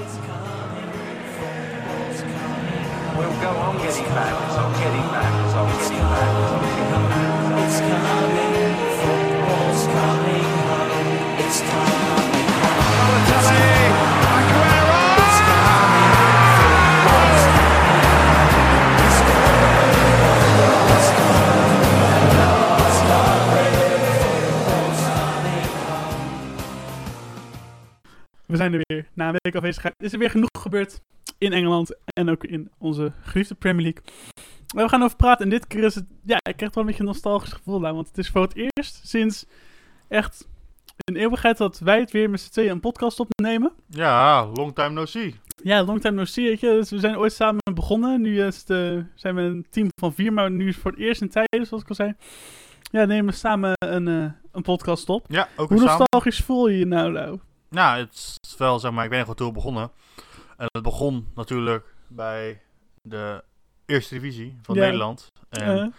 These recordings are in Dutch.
We'll go on getting back, I'm getting back, I'm getting back, I'm getting back, It's coming, zijn er weer. Na een week afwezigheid is er weer genoeg gebeurd in Engeland en ook in onze geliefde Premier League. Maar we gaan over praten en dit keer is het... Ja, ik krijg wel een beetje een nostalgisch gevoel aan, want het is voor het eerst sinds echt een eeuwigheid dat wij het weer met z'n tweeën een podcast opnemen. Ja, long time no see. Ja, long time no see, weet je. Dus we zijn ooit samen begonnen. Nu is het, eh, zijn we een team van vier, maar nu is het voor het eerst in tijden, zoals ik al zei. Ja, nemen we samen een, eh, een podcast op. Ja, ook Hoe samen. nostalgisch voel je je nou, Lau? Nou, het is wel, zeg maar, ik weet nog wel toen we begonnen. En het begon natuurlijk bij de eerste divisie van Ja. Nederland. En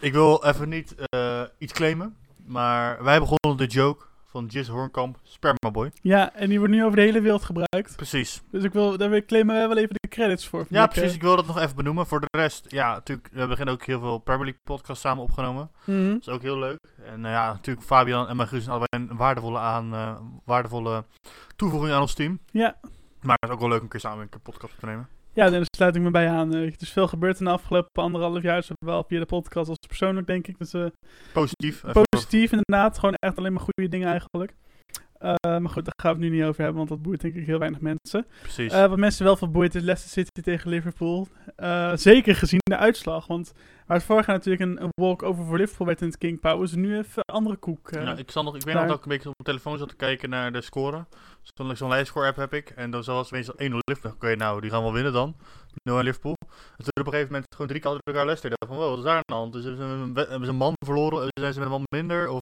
ik wil even niet eh, iets claimen, maar wij begonnen de joke van Jis Hornkamp, Spermaboy. ja, en die wordt nu over de hele wereld gebruikt. Precies. Dus ik wil, daar claimen wij wel even de credits voor. Ja, precies. eh, Ik wil dat nog even benoemen. Voor de rest, ja, natuurlijk, we hebben ook heel veel Premier League podcasts samen opgenomen. mhm. Dat is ook heel leuk. En eh, ja, natuurlijk Fabian en Maguus zijn allebei een waardevolle, aan, eh, waardevolle toevoeging aan ons team. Ja. Maar het is ook wel leuk een keer samen een keer podcast op te nemen. Ja, daar sluit ik me bij aan. Eh, Er is veel gebeurd in de afgelopen anderhalf jaar. Zowel via de podcast als persoonlijk, denk ik. Dus eh, Positief. Positief inderdaad. Gewoon echt alleen maar goede dingen eigenlijk. Eh, maar goed, daar gaan we het nu niet over hebben, want dat boeit denk ik heel weinig mensen. Precies. Eh, wat mensen wel verboeid is Leicester City tegen Liverpool. Eh, zeker gezien de uitslag, want waar het vorig jaar natuurlijk een, een walk-over voor Liverpool werd in het King Power, is het nu even andere koek. ja, ik, zal nog, ik weet nog dat ik een beetje op mijn telefoon zat te kijken naar de score. Zo'n zo'n lijstscore-app heb ik. En dan was meestal 1-0 Liverpool. Oké, nou, die gaan wel winnen dan. 0 Liverpool. En toen op een gegeven moment gewoon drie keer achter elkaar Leicester. Dacht van, wow, wat is daar aan de hand? Dus hebben ze een, we- hebben ze een man verloren? Zijn ze met een man minder? Of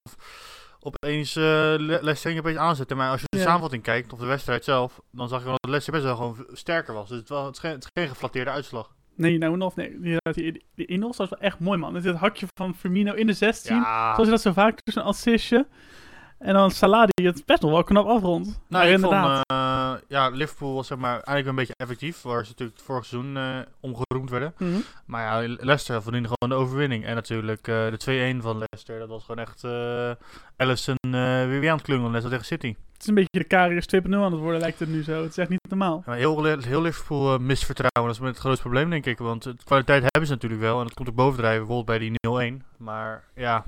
opeens eh Le- Leicester opeens aanzetten. Maar als je de Ja. samenvatting kijkt, of de wedstrijd zelf, dan zag je wel dat Leicester best wel gewoon sterker was. Dus het, was, het, is geen, het is geen geflatteerde uitslag. Nee, nou nog, nee. Die, die, was wel echt mooi, man. Dit hakje van Firmino in de 16. Ja, Zoals je dat zo vaak doet, zo'n assistje. En dan Salah die het best nog wel knap afrondt. Nou, Maar ik inderdaad. vond, eh, ja, Liverpool was zeg maar eigenlijk een beetje effectief, waar ze natuurlijk het vorige seizoen eh omgeroemd werden. Mhm. Maar ja, Leicester verdiende gewoon de overwinning. En natuurlijk eh, de 2-1 van Leicester, dat was gewoon echt Allison eh, weer weer aan het klungelen, net als tegen City. Het is een beetje de Karius 2.0 aan het worden, lijkt het nu zo. Het is echt niet normaal. Heel, heel Liverpool eh, mist vertrouwen, dat is het grootste probleem denk ik. Want de kwaliteit hebben ze natuurlijk wel en dat komt ook bovendrijven, bijvoorbeeld bij die 0-1. Maar ja,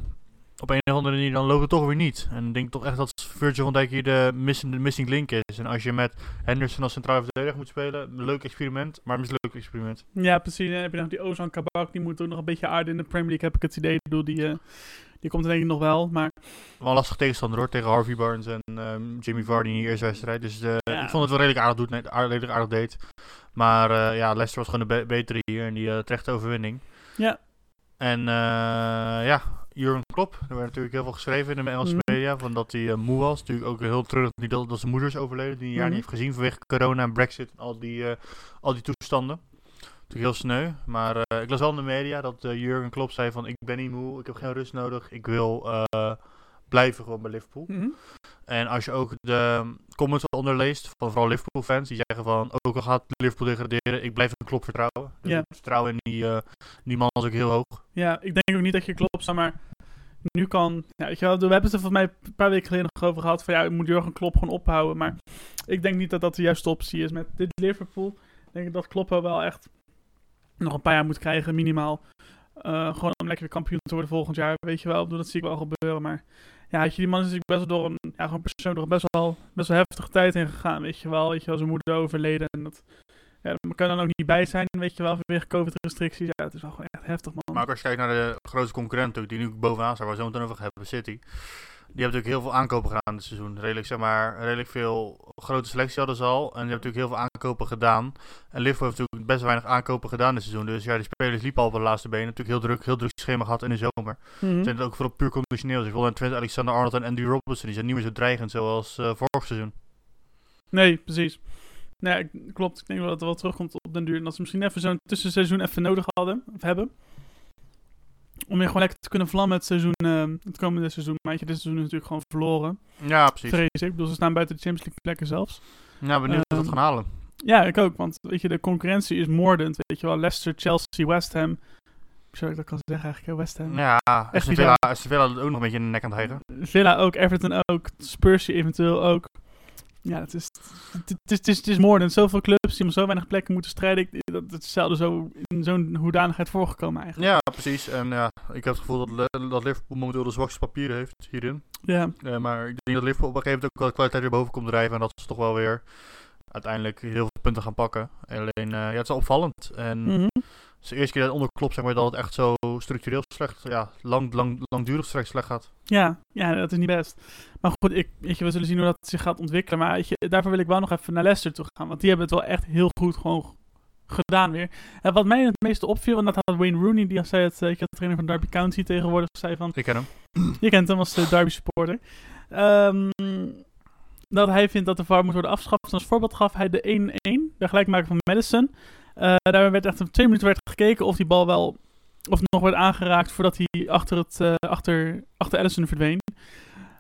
op een of andere manier dan loopt het toch weer niet. En ik denk toch echt dat Virgil van Dijk hier de missing, de missing link is. En als je met Henderson als centraal verdediger moet spelen, een leuk experiment, maar een mislukt experiment. Ja, precies. En dan heb je nog die Ozan Kabak, die moet ook nog een beetje aarden in de Premier League, heb ik het idee. Ik bedoel, die, eh, die komt er denk ik nog wel. Maar Wel lastig tegenstander hoor, tegen Harvey Barnes en ehm, Jimmy Vardy in die eerste wedstrijd. Dus eh, Ja. ik vond het wel redelijk aardig, doet, nee, aardig, redelijk aardig deed. Maar eh, ja, Leicester was gewoon de be- betere hier en die uh, terechte overwinning. ja, En ja, Jurgen Klopp, er werd natuurlijk heel veel geschreven in de Engelse Mhm. media, van dat hij eh, moe was. Natuurlijk ook heel treurig dat, dat zijn moeder is overleden, die een jaar Mhm. niet heeft gezien vanwege corona en brexit en al die, eh, al die toestanden. Natuurlijk heel sneu, maar eh, ik las wel in de media dat Jurgen Klopp zei van ik ben niet moe, ik heb geen rust nodig, ik wil blijven gewoon bij Liverpool. Mhm. En als je ook de comments eronder leest van vooral Liverpool fans, die zeggen van ook al gaat Liverpool degraderen, ik blijf een Klopp vertrouwen. Dus Ja. vertrouwen in die, eh, die man is ook heel hoog. ja, ik denk ook niet dat je klopt, maar nu kan... Ja, weet je wel, we hebben het er volgens mij een paar weken geleden nog over gehad, van ja, moet Jurgen Klopp gewoon ophouden. Maar ik denk niet dat dat de juiste optie is. Met dit Liverpool denk ik dat Klopp wel echt nog een paar jaar moet krijgen, minimaal. Eh, gewoon om lekker kampioen te worden volgend jaar, weet je wel. Dat zie ik wel gebeuren, maar... Ja, je, die man is natuurlijk best wel door een, ja, gewoon persoonlijk best wel, best wel heftige tijd heen gegaan, weet je wel. Weet je zijn moeder overleden en dat... Ja, kan dan ook niet bij zijn, weet je wel, vanwege COVID-restricties. Ja, het is wel gewoon echt heftig, man. Maar als je kijkt naar de grootste concurrent die nu bovenaan staat, waar we zo meteen over hebben, City. Die hebben natuurlijk heel veel aankopen gedaan dit seizoen. Redelijk, zeg maar, redelijk veel grote selectie hadden ze al. En die hebben natuurlijk heel veel aankopen gedaan. En Liverpool heeft natuurlijk best weinig aankopen gedaan dit seizoen. Dus ja, die spelers liepen al op de laatste benen. Natuurlijk heel druk, heel druk schema gehad in de zomer. Mhm. Zijn het ook vooral puur conditioneel. Dus bijvoorbeeld Trent Alexander-Arnold en Andy Robertson, die zijn niet meer zo dreigend zoals eh, vorig seizoen. Nee, precies. Nee, klopt. Ik denk wel dat het wel terugkomt op den duur. En dat ze misschien even zo'n tussenseizoen even nodig hadden, of hebben. Om weer gewoon lekker te kunnen vlammen het seizoen, eh, het komende seizoen. Maar je, dit seizoen is natuurlijk gewoon verloren. Ja, precies. Vrees ik. Bedoel, ze staan buiten de Champions League plekken zelfs. Ja, benieuwd of ze dat Ehm, gaan halen. Ja, ik ook. Want weet je, de concurrentie is moordend. Weet je wel, Leicester, Chelsea, West Ham. Hoe zou ik dat kan zeggen eigenlijk? hè? West Ham. Ja, Echt. Villa, Villa ook nog een beetje in de nek aan het hijgen. Villa ook, Everton ook, Spursje eventueel ook. Ja, het is, het, is, het is, het is moordend. Zoveel clubs die om zo weinig plekken moeten strijden. Ik, dat, dat is zelden zo in zo'n hoedanigheid voorgekomen eigenlijk. Ja, precies. En ja, ik heb het gevoel dat, dat Liverpool momenteel de zwakste papieren heeft hierin. Ja, Eh, maar ik denk dat Liverpool op een gegeven moment ook wel kwaliteit weer boven komt drijven. En dat ze toch wel weer uiteindelijk heel veel punten gaan pakken. Alleen, eh, ja, het is opvallend. En Mhm. het is de eerste keer dat onder klopt, zeg maar, dat het echt zo structureel slecht, ja, lang, lang, langdurig slecht, slecht gaat. ja, ja, dat is niet best. Maar goed, ik, weet je, we zullen zien hoe dat zich gaat ontwikkelen. Maar weet je, daarvoor wil ik wel nog even naar Leicester toe gaan. Want die hebben het wel echt heel goed gewoon gedaan weer. En wat mij het meeste opviel, want dat had Wayne Rooney, die zei het, eh, ik had de trainer van Derby County tegenwoordig, zei van, Ik ken hem. Je kent hem als eh, Derby supporter. Ehm, dat hij vindt dat de VAR moet worden afgeschaft. Als voorbeeld gaf hij de 1-1, de gelijkmaker van Madison. Eh, daar werd echt op twee minuten werd gekeken of die bal wel of nog werd aangeraakt voordat hij achter, het, eh, achter, achter Allison verdween.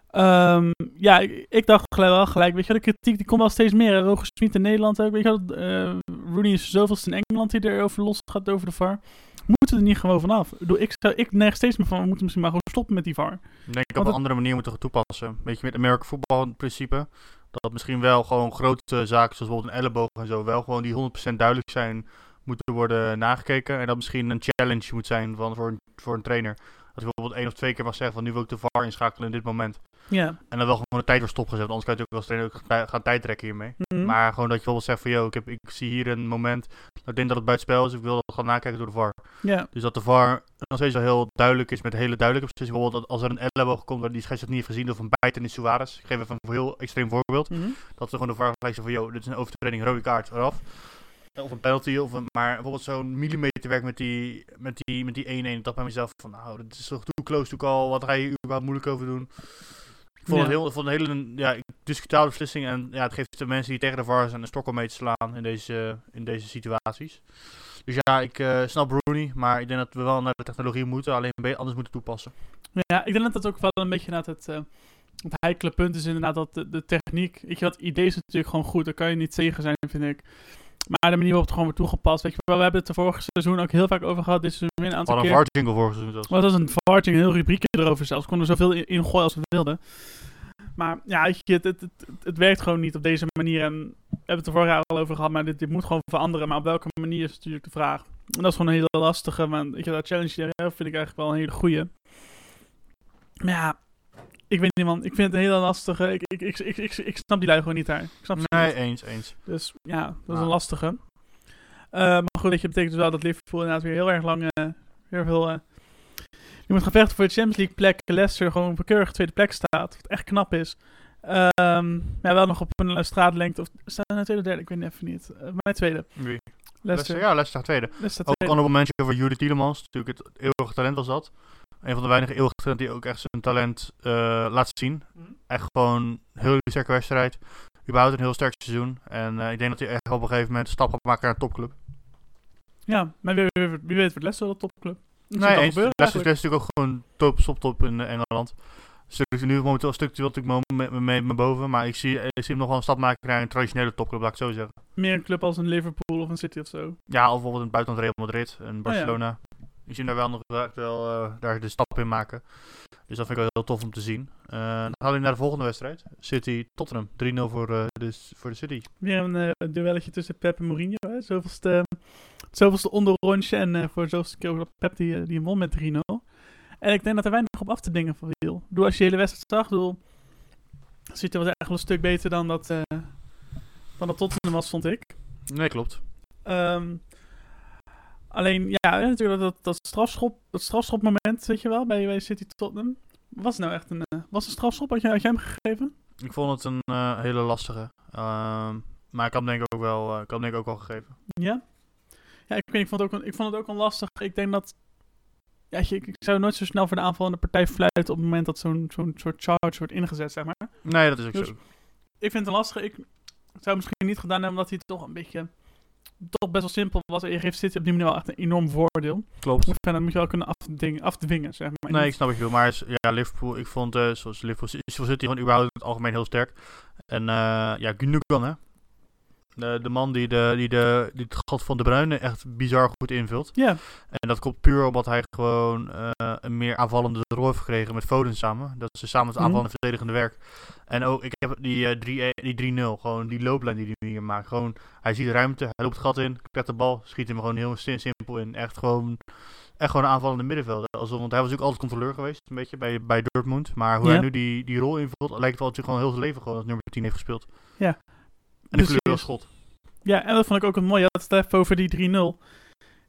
Ehm, ja, ik, ik dacht gelijk wel gelijk, weet je de kritiek die komt wel steeds meer. Roger Smit in Nederland ook, weet je wel. eh, Rooney is zoveelste in Engeland die erover los gaat over de VAR. Moeten we er niet gewoon vanaf? Ik, ik, zou, ik neig steeds meer van, we moeten misschien maar gewoon stoppen met die VAR. Ik denk op een het- andere manier moeten toepassen. Weet je, met American voetbal in principe. Dat misschien wel gewoon grote zaken zoals bijvoorbeeld een elleboog en zo wel gewoon die 100% duidelijk zijn moeten worden nagekeken. En dat misschien een challenge moet zijn van, voor, een, voor een trainer. Dat hij bijvoorbeeld één of twee keer mag zeggen van nu wil ik de VAR inschakelen in dit moment. Ja. En dan wel gewoon de tijd weer stopgezet. Anders kan je natuurlijk als trainer gaan tijd trekken hiermee. Mhm. Maar gewoon dat je bijvoorbeeld zegt van yo, ik, heb, ik zie hier een moment. dat Ik denk dat het buitenspel is. Ik wil dat gaan nakijken door de VAR. Ja. Dus dat de VAR nog steeds wel heel duidelijk is met hele duidelijke beslissingen. Bijvoorbeeld dat als er een elleboog komt waar die scheidsrechter niet heeft gezien of een bijt in de Suarez. Ik geef even een heel extreem voorbeeld. Mhm. Dat ze gewoon de VAR gelijk zeggen van yo, dit is een overtreding, rode kaart, eraf. Of een penalty, of een, maar bijvoorbeeld zo'n millimeterwerk met die, met die, met die 1-1. Ik dacht bij mezelf van nou, dit is toch too close to call. Wat ga je überhaupt moeilijk over doen? Ik vond Ja. het heel, ik vond een hele ja, discutabele beslissing. En ja, het geeft de mensen die tegen de VAR zijn een stok om mee te slaan in deze, in deze situaties. Dus ja, ik eh, snap Rooney, maar ik denk dat we wel naar de technologie moeten, alleen anders moeten toepassen. Ja, ik denk dat dat ook wel een beetje inderdaad het, eh, het heikele punt is inderdaad dat de, de techniek, je, dat idee is natuurlijk gewoon goed, daar kan je niet tegen zijn, vind ik. Maar de manier waarop het gewoon wordt toegepast, weet je wel, we hebben het de vorige seizoen ook heel vaak over gehad, dit seizoen weer een We aantal hadden een. VAR-jingle voor seizoen zelfs. Was een varting, een heel rubriekje erover zelfs. We konden er zoveel in, in gooien als we wilden. Maar ja, weet je, het, het, het, het werkt gewoon niet op deze manier. En we hebben het er vorig jaar al over gehad, maar dit, dit moet gewoon veranderen. Maar op welke manier is natuurlijk de vraag. En dat is gewoon een hele lastige, want weet je, dat challenge er vind ik eigenlijk wel een hele goeie. Maar ja, ik weet niet man, ik vind het een hele lastige. Ik, ik, ik, ik, ik, ik snap die lui gewoon niet daar. Ik snap ze Nee, niet. eens, eens. Dus ja, dat is Nou. een lastige. Eh, maar goed, weet je, betekent dus wel dat Liverpool inderdaad weer heel erg lang, eh heel veel... je moet gaan vechten voor de Champions League plek. Leicester gewoon op een keurige tweede plek staat. Wat echt knap is. Ehm ja, wel nog op een straatlengte. Of ze nou tweede derde? Ik weet het even niet. Eh mijn tweede. Wie? Leicester. Leicester, ja, Leicester tweede. Leicester Ook tweede. honorable mention voor Jury Tielemans. Natuurlijk het eeuwige talent was dat. Een van de weinige eeuwige talenten die ook echt zijn talent eh, laat zien. Mhm. Echt gewoon een heel sterke wedstrijd. Überhaupt een heel sterk seizoen. En eh, ik denk dat hij echt op een gegeven moment een stap gaat maken naar een topclub. Ja, maar wie, wie, wie weet wordt Leicester een topclub. Nee, Leicester is natuurlijk ook gewoon top, top, top in Engeland. Nu momenteel structureel natuurlijk mo- met me me boven. Maar ik zie, ik zie hem nog wel een stap maken naar een traditionele topclub, laat ik zo zeggen. Meer een club als een Liverpool of een City of zo. Ja, of bijvoorbeeld het buitenland Real Madrid en ja. Barcelona. Ik zie hem daar wel nog wel wel eh, daar de stap in maken. Dus dat vind ik wel heel tof om te zien. Eh, dan gaan we naar de volgende wedstrijd. City Tottenham. 3-0 voor, eh, de, voor de City. Weer een duelletje tussen Pep en Mourinho. Hè? Zoveelste, zoveelste onderrondje. En voor zoveelste keer Pep die, die won met 3-0. En ik denk dat er weinig op af te dingen viel. Doe als je de hele wedstrijd zag, bedoel, City was echt wel een stuk beter dan dat, eh dan dat Tottenham was, vond ik. Nee, klopt. Ehm, alleen, ja, natuurlijk dat, dat, strafschop, dat strafschopmoment, weet je wel, bij, bij City Tottenham. Was nou echt een, eh, was een strafschop? Had, je, had jij hem gegeven? Ik vond het een eh, hele lastige. Ehm, maar ik had hem denk ik ook wel, ik had hem denk ik ook wel gegeven. Ja? Ja, ik, weet, ik, vond het ook een, ik vond het ook een lastig. Ik denk dat... Ja, ik, ik zou nooit zo snel voor de aanvallende partij fluiten op het moment dat zo'n zo'n soort charge wordt ingezet, zeg maar. Nee, dat is ook Dus- zo. Ik vind het een lastig. Ik zou het misschien niet gedaan hebben omdat hij toch een beetje... Toch best wel simpel was. En je geeft City op die manier wel echt een enorm voordeel. Klopt. En dat moet je wel kunnen afdwingen, afdwingen, zeg maar. Nee, ik snap wat je bedoelt. Maar ja, Liverpool, ik vond eh, zoals Liverpool, Liverpool City gewoon überhaupt in het algemeen heel sterk. En eh ja, Gundogan hè. De, de man die, de, die, de, die het gat van De Bruyne echt bizar goed invult. Ja, En dat komt puur omdat hij gewoon eh, een meer aanvallende rol heeft gekregen met Foden samen. Dat is samen het Mhm. aanvallende verdedigende werk. En ook, ik heb die, eh, 3 die 3-0, gewoon die looplijn die hij hier maakt. Gewoon, hij ziet de ruimte, hij loopt het gat in, krijgt de bal, schiet hem gewoon heel sim- simpel in. Echt gewoon, echt gewoon een aanvallende middenvelder. Alsof, want hij was natuurlijk altijd controleur geweest, een beetje, bij, bij Dortmund. Maar hoe hij nu die, die rol invult, lijkt wel dat hij gewoon heel zijn leven gewoon als nummer 10 heeft gespeeld. Ja. En de Precies. kleur was schot. Ja, en dat vond ik ook een mooi. Je had het even over die 3-0.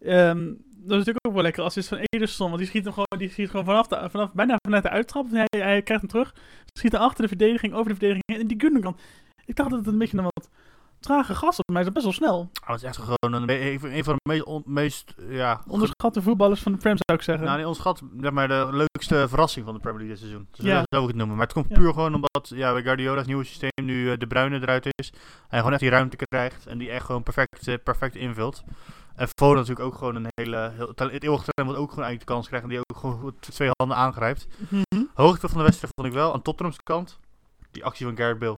Ehm, dat is natuurlijk ook wel lekker is van Ederson. Want die schiet hem gewoon, die schiet gewoon vanaf, de, vanaf bijna vanuit de uittrap. Hij, hij krijgt hem terug. Schiet hem achter de verdediging, over de verdediging heen. En die Gundogan. Ik dacht dat het een beetje een wat trage gast was. Maar hij is best wel snel. Hij was echt gewoon een, een, van de meest, on- meest ja, Onderschatte voetballers van de Prem zou ik zeggen. Nou, zeg maar, de leukste verrassing van de Premier League dit seizoen. Dus Ja. Zo zou ik het noemen. Maar het komt Ja. puur gewoon omdat ja, bij Guardiola's nieuwe systeem nu eh, de Bruyne eruit is. Hij gewoon echt die ruimte krijgt en die echt gewoon perfect, eh, perfect invult. En Foden natuurlijk ook gewoon een hele... Heel, het eeuwige talent wat ook gewoon eigenlijk de kans krijgt en die ook gewoon twee handen aangrijpt. Mhm. Hoogte van de wedstrijd vond ik wel aan Tottenham's kant. Die actie van Gareth Bale.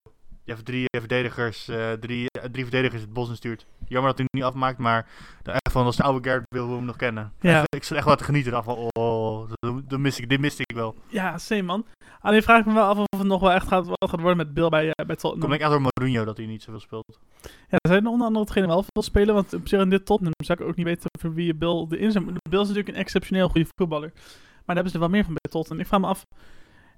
Even drie eh, verdedigers, eh, drie, eh, drie verdedigers het bos instuurt. Jammer dat hij hem niet afmaakt, maar de- echt van als de oude Bale hoe we hem nog kennen. Ja. Echt, ik zat echt wel te genieten ervan. Van, oh, dat, dat mis ik, dit miste ik wel. Ja, same man. Alleen vraag ik me wel af of het nog wel echt gaat, gaat worden met Bill bij, eh, bij Tottenham. denk ik echt door Mourinho dat hij niet zoveel speelt. Ja, er zijn onder andere hetgene wel veel spelen, want op zich in dit Tottenham zou ik ook niet weten voor wie je Bill zou moeten. Bill is natuurlijk een exceptioneel goede voetballer. Maar daar hebben ze er wel meer van bij Tottenham. Ik vraag me af,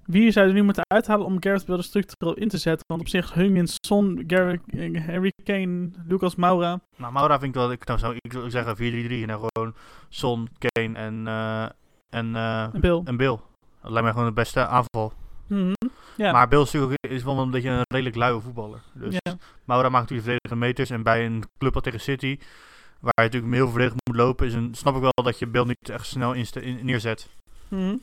wie zou je er nu moeten uithalen om Gareth Bale structureel in te zetten? Want op zich Heung-min Son, Gareth, eh, Harry Kane, Lucas Moura. Nou, Maura vind ik wel, ik, nou, zou, ik zou zeggen 4-3-3 en dan gewoon Son, Kane en, eh en, eh, En Bill. en Bill. Dat lijkt mij gewoon het beste aanval. Mhm. Ja. Maar Bill is, natuurlijk is wel een beetje een redelijk luie voetballer. Dus ja. Maura maakt natuurlijk verdedigende meters. En bij een club als tegen City, waar je natuurlijk heel verdedigend moet lopen, is een, snap ik wel dat je Bill niet echt snel in, neerzet. Mhm.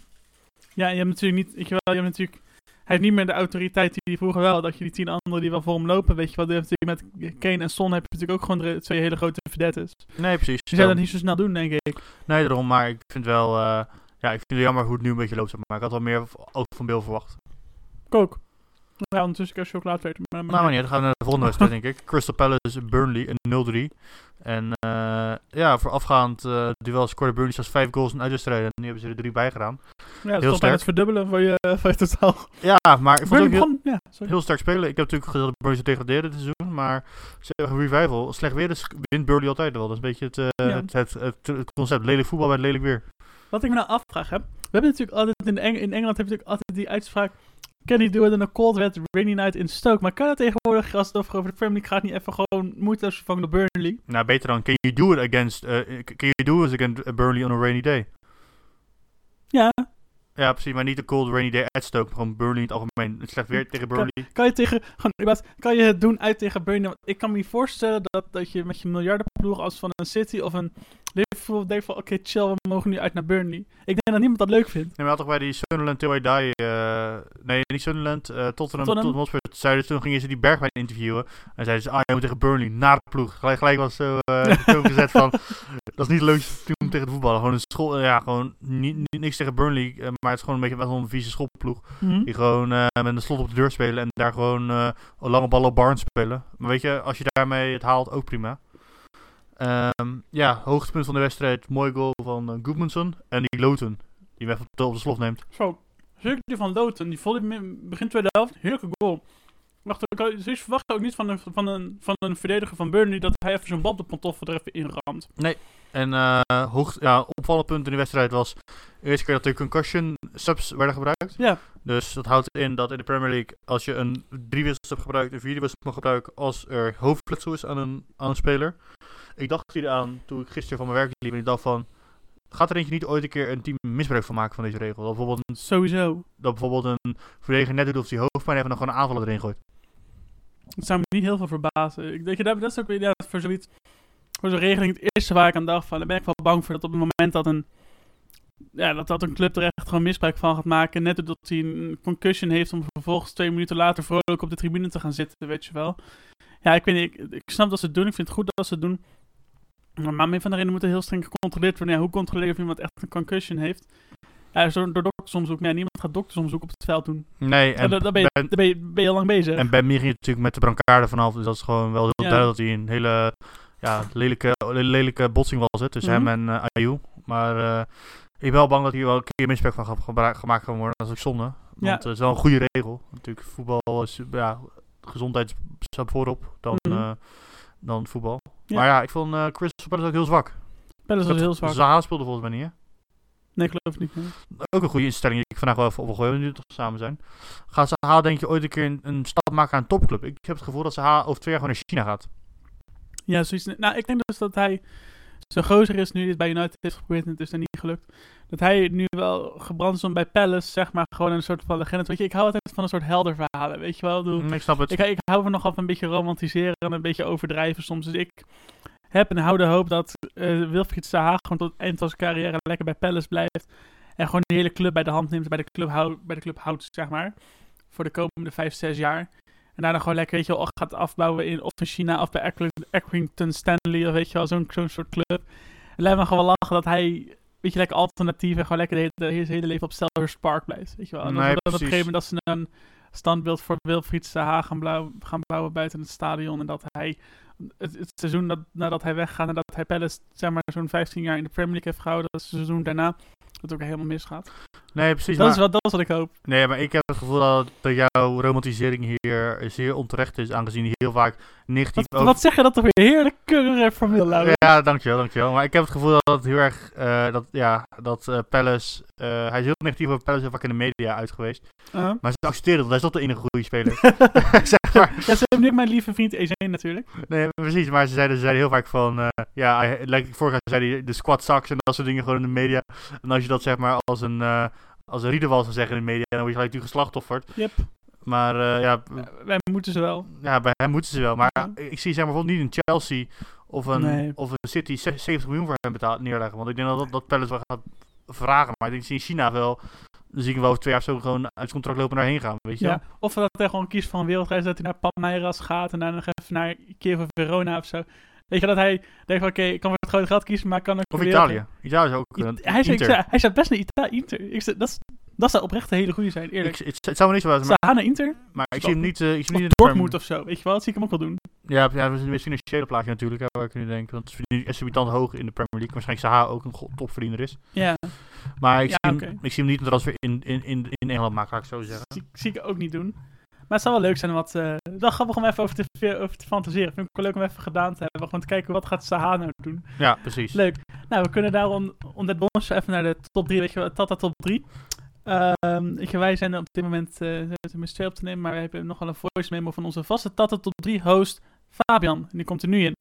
Ja, je hebt natuurlijk niet, weet je wel, je hebt natuurlijk, hij heeft niet meer de autoriteit die hij vroeger wel had, dat je die tien anderen die wel voor hem lopen, weet je wel, heeft natuurlijk met Kane en Son heb je natuurlijk ook gewoon twee hele grote verdettes. Nee, precies. Die zou dat niet zo snel doen, denk ik. Nee, daarom. Maar ik vind wel, eh, ja, ik vind het jammer hoe het nu een beetje loopt. Maar ik had wel meer ook van Bill verwacht. Ik ook. Ja, ondertussen kan je chocolade weten. Maar, Nou, maar niet. Dan gaan we naar de volgende wedstrijd, denk ik. Crystal Palace Burnley, een 0-3. En eh, ja, voorafgaand eh duel scoorde Burnley zelfs vijf goals in uitwedstrijden. En nu hebben ze er drie bij gedaan. ja, dat heel sterk. het verdubbelen van je, van je totaal. Ja, maar ik vond het heel, ja, heel sterk spelen. Ik heb natuurlijk gezegd dat Burnley zou degraderen dit seizoen. Maar ze hebben een revival. Slecht weer, dus wint Burnley altijd wel. Dat is een beetje het, eh, Ja. het, het, het, het concept. Lelijk voetbal bij lelijk weer. Wat ik me nou afvraag, hè. We hebben natuurlijk altijd, in, Eng in Engeland heb je natuurlijk altijd die uitspraak, can you do it in a cold, wet, rainy night in Stoke. Maar kan dat tegenwoordig, als het over de Premier League gaat, niet even gewoon moeiteloos vervangen door Burnley? Nou, beter dan, can you do it against, eh, can you do it against Burnley on a rainy day? Ja, Ja, precies, maar niet de cold rainy day at Stoke. Gewoon Burnley in het algemeen. Het slecht weer tegen Burnley. Kan je, tegen, gewoon, kan je het doen uit tegen Burnley? Want ik kan me voorstellen dat, dat je met je miljardenploeg als van een City of een Liverpool denkt van oké chill, we mogen nu uit naar Burnley. Ik denk dat niemand dat leuk vindt. Nee, maar had toch bij die Sunderland Till I Die... eh, nee, niet Sunderland. eh Tottenham, Tottenham. Hotspur. Zeiden, toen gingen ze die Bergwijn interviewen. En zeiden ze, ah, je moet tegen Burnley, naar de ploeg. Gelijk, gelijk was zo, zo gezet van... Dat is niet leuk doen tegen de voetballen. Gewoon een school... ja, gewoon niet, niet, niks tegen Burnley. maar het is gewoon een beetje wel een vieze schoolploeg. Mhm. Die gewoon met een slot op de deur spelen. En daar gewoon lange ballen op Barnes spelen. Maar weet je, als je daarmee het haalt, ook prima. Ehm, ja, hoogtepunt van de wedstrijd. Mooi goal van uh, Goodmanson. En die Loten. Die hem even op de slot neemt. Zo, zeker die van Loten, die volley in begin tweede helft, heerlijke goal. Wacht, ik kan- dus verwacht ook niet van een, van, een, van een verdediger van Burnley dat hij even zo'n bal op de pantoffel er even inramt. En eh hoog, ja, opvallend punt in de wedstrijd was... De eerste keer dat er concussion subs werden gebruikt. Ja, Dus dat houdt in dat in de Premier League... Als je een drie wissels hebt gebruikt... Een vierde wissel mag gebruiken... Als er hoofdletsel is aan een, aan een speler. Ik dacht hier aan toen ik gisteren van mijn werk liep. En ik dacht van... Gaat er eentje niet ooit een keer een team misbruik van maken van deze regel? Dat bijvoorbeeld een, sowieso. dat bijvoorbeeld een verdediger net doet of die hoofdpijn heeft... En dan gewoon een aanvaller erin gooit. Het zou me niet heel veel verbazen. Ik denk, dat dat is ook weer inderdaad voor zoiets, voor zo'n regeling het eerste waar ik aan dacht van, daar ben ik wel bang voor dat op het moment dat een, ja, dat, dat een club er echt gewoon misbruik van gaat maken, net doordat hij een concussion heeft om vervolgens twee minuten later vrolijk op de tribune te gaan zitten, weet je wel. Ja, ik weet niet, ik, ik snap dat ze het doen, ik vind het goed dat ze het doen. Maar meer van de reden moet er heel streng gecontroleerd worden. Ja, hoe controleer je of iemand echt een concussion heeft? Ja, door doktersonderzoek. Nee, niemand gaat doktersonderzoek op het veld doen. Nee, En dan ben, je, Ben, ben, je, al lang bezig. en Ben ging natuurlijk met de brancard vanaf. Dus dat is gewoon wel heel Ja. duidelijk dat hij een hele ja, lelijke, lelijke botsing was het tussen Mhm. hem en eh Ayew. Maar eh, ik ben wel bang dat hier wel een keer misbruik van gebruik- gemaakt kan worden. Dat is ook zonde. Want Ja. het is wel een goede regel. Natuurlijk, voetbal is, ja, gezondheid staat voorop dan, Mhm. eh, dan voetbal. Ja. Maar ja, ik vond eh Chris Palace ook heel zwak. Palace was heel zwak. Zaha speelde volgens mij niet, hè? Nee, ik geloof het niet. Ook een goede instelling die ik vandaag wel even nu toch samen zijn. Gaat Zaha denk je ooit een keer een, een stap maken aan een topclub? Ik heb het gevoel dat Zaha over twee jaar gewoon naar China gaat. Ja, zoiets. Nou, ik denk dus dat hij zo gozer is nu het bij United heeft geprobeerd en het is dan niet gelukt. Dat hij nu wel gebrand is om bij Palace, zeg maar, gewoon een soort van legende. Weet je, ik hou altijd van een soort helderverhalen, weet je wel. Ik bedoel, Mm, ik snap het. Ik, ik hou van nogal van een beetje romantiseren en een beetje overdrijven soms. Dus ik heb en hou de hoop dat eh Wilfried Zaha gewoon tot het eind van zijn carrière lekker bij Palace blijft. En gewoon de hele club bij de hand neemt, bij de club, bij de club houdt, zeg maar. Voor de komende vijf, zes jaar. En daarna gewoon lekker, weet je wel, gaat afbouwen in of in China of bij Accring- Accrington Stanley of weet je wel, zo'n soort club. En laat me gewoon wel lachen dat hij, weet je, lekker alternatief en gewoon lekker de hele, de hele leven op Selhurst Park blijft. Weet je wel. En Nee, dan, dan op een gegeven moment dat ze een standbeeld voor Wilfried Zaha gaan, blauw, gaan bouwen buiten het stadion. En dat hij het, het seizoen dat, nadat hij weggaat en dat hij Palace zeg maar zo'n 15 jaar in de Premier League heeft gehouden, dat seizoen daarna het ook helemaal misgaat. Nee, precies. Dat, maar, is wat, dat is wat ik hoop. Nee, maar ik heb het gevoel dat, dat jouw romantisering hier zeer onterecht is, aangezien heel vaak negatief Wat, wat zeg je dat toch weer heerlijk keurig Laurens? Ja, dankjewel, dankjewel. Maar ik heb het gevoel dat het heel erg, eh, dat, ja, dat eh, Palace, eh, hij is heel negatief over Palace heel vaak in de media uit geweest. Uh-huh. Maar ze accepteren dat, hij is toch de enige goede speler. zeg maar. Ja, ze hebben nu mijn lieve vriend E1 natuurlijk. Nee, precies, maar ze zeiden, ze zeiden heel vaak van, ja, hij, like, vorig jaar zei hij de squad sucks en dat soort dingen gewoon in de media. En als je dat zeg maar als een, eh als een Riedewald zou zeggen in de media, dan word je gelijk natuurlijk geslachtofferd. Yep. Maar eh, ja, Eh, wij moeten ze wel. ja, bij hem moeten ze wel. Maar Ja. ik zie zeg maar bijvoorbeeld niet een Chelsea of een, Nee. of een City 70 miljoen voor hem betaald neerleggen. Want ik denk dat dat, dat Palace wel gaat vragen. Maar ik denk, zie in China wel, dan zie ik wel over twee jaar zo gewoon uit het contract lopen daarheen gaan, weet je. Ja. Of dat hij gewoon kiest voor een wereldreis, dat hij naar Palmeiras gaat en dan nog even naar Kiev of Verona of zo. Weet je, dat hij denkt van oké, ik kan voor het grote geld kiezen, maar ik kan ook Of Italië. Italië is ook I- Hij, zou- ik hij zou best naar Ita Inter. Ik dat, dat zou oprecht een hele goede zijn, Ik, eerlijk. het, het zou me niet zo maar, Zaha naar Inter? maar ik zie hem niet, eh, ik zie hem niet in de Dortmund of zo, weet je wel? Dat zie ik hem ook wel doen. Ja, ja, een financiële plaatje natuurlijk, waar ik nu denk. Want het is exorbitant hoog in de Premier League. Waarschijnlijk Zaha ook een topverdiener is. Ja, Maar ik, Ja, zie, hem, ik zie hem niet een transfer in, in, in, in Engeland maken, laat ik zo zeggen. zie, zie ik ook niet doen. Maar het zou wel leuk zijn om wat... eh wel grappig om even over te, over te fantaseren. Vind ik wel leuk om even gedaan te hebben. Gewoon te kijken, wat gaat Zaha nou doen? Ja, precies. Leuk. Nou, we kunnen daarom om dit bonus even naar de top 3, weet je wel, Tata top 3. Ehm, ik, wij zijn op dit moment uh, met twee op te nemen, maar we hebben nog wel een voice memo van onze vaste Tata top 3 host Fabian. En die komt er nu in.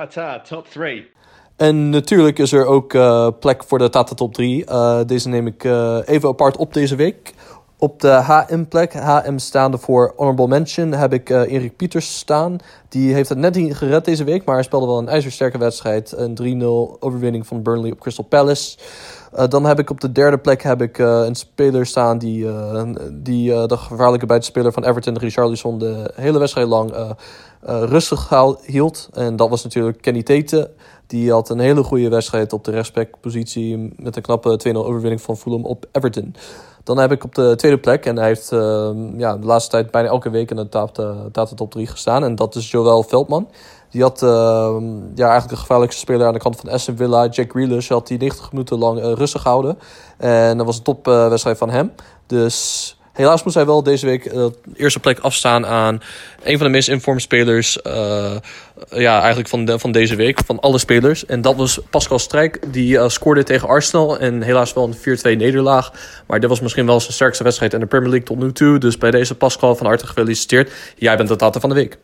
Tata, top three. En natuurlijk is er ook eh, plek voor de Tata Top 3. Eh, deze neem ik eh, even apart op deze week. Op de HM-plek, HM staande voor Honorable Mention, heb ik Erik Pieters staan. Die heeft het net niet gered deze week, maar hij speelde wel een ijzersterke wedstrijd. Een 3-0 overwinning van Burnley op Crystal Palace. Dan heb ik op de derde plek heb ik, een speler staan die, die de gevaarlijke buitenspeler van Everton, Richarlison, de hele wedstrijd lang rustig hou- hield. En dat was natuurlijk Kenny Tete. Die had een hele goede wedstrijd op de rechtsback-positie met een knappe 2-0 overwinning van Fulham op Everton. Dan heb ik op de tweede plek, en hij heeft eh, ja, de laatste tijd bijna elke week in de Tata top 3 gestaan. En dat is Joël Veldman. Die had eh, ja, eigenlijk de gevaarlijkste speler aan de kant van Aston Villa. Jack Grealish had die 90 minuten lang eh, rustig gehouden. En dat was een topwedstrijd van hem. Dus helaas moest hij wel deze week eh, de eerste plek afstaan aan een van de meest informed spelers. eh, ja, eigenlijk van, de, van deze week, van alle spelers. En dat was Pascal Strijk, die eh, scoorde tegen Arsenal. En helaas wel een 4-2 nederlaag. Maar dit was misschien wel zijn sterkste wedstrijd in de Premier League tot nu toe. Dus bij deze Pascal van harte gefeliciteerd. Jij bent de tata van de week.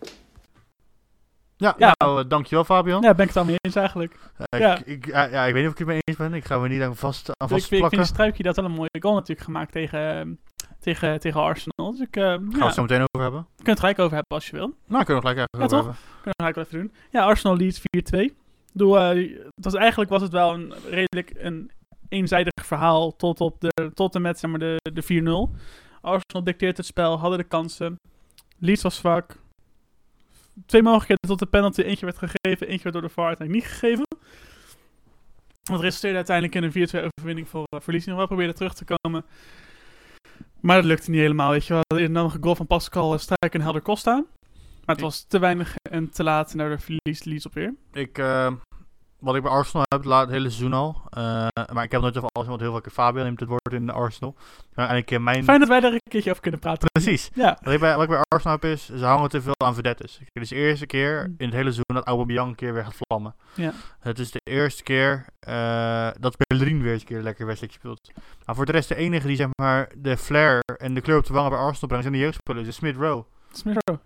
Ja, Ja. nou, eh, dankjewel Fabian. Ja, ben ik het al mee eens eigenlijk. Eh, ja. Ik, ik, ja, ja, ik weet niet of ik het mee eens ben. Ik ga me niet aan vast, aan Ik, vind- ik vind Struikje dat wel een mooie goal natuurlijk gemaakt tegen, ehm, tegen, tegen Arsenal. Dus ik, eh Gaan we het zo meteen over hebben. we kunnen het gelijk over hebben als je wil. Nou, kunnen we gelijk even Ja, over. Kunnen we gelijk even doen. Ja, Arsenal leads 4-2. Doe, eh, het was, eigenlijk was het wel een redelijk een eenzijdig verhaal tot, op de, tot en met zeg maar, de, de 4-0. Arsenal dicteert het spel, hadden de kansen. Leeds was zwak. Twee mogelijkheden tot de penalty. Eentje werd gegeven, eentje werd door de VAR uiteindelijk niet gegeven. Dat resulteerde uiteindelijk in een 4-2 overwinning voor uh, Verlies. Nog wel probeerde terug te komen. Maar dat lukte niet helemaal, weet je wel. Nog een goal van Pascal uh, Strijk en Helder Costa. Maar het was te weinig en te laat en daardoor verliest Leeds op weer. Ik, eh, wat ik bij Arsenal heb, la- het hele seizoen al. eh, maar ik heb nooit over Arsenal, want heel veel keer Fabian neemt het woord in Arsenal. Maar eigenlijk eh, mijn... Fijn dat wij daar een keertje over kunnen praten. Precies. Ja, Wat ik, bij, wat ik bij Arsenal heb is, ze hangen te veel aan vedettes. Het is de eerste keer in het hele seizoen dat Aubameyang een keer weer gaat vlammen. Ja. Het is de eerste keer eh, dat Bellerin weer eens een keer lekker wedstrijdje speelt. Maar voor de rest de enige die zeg maar de flair en de kleur op de wangen bij Arsenal brengt zijn de jeugdspelers. is Smith Rowe.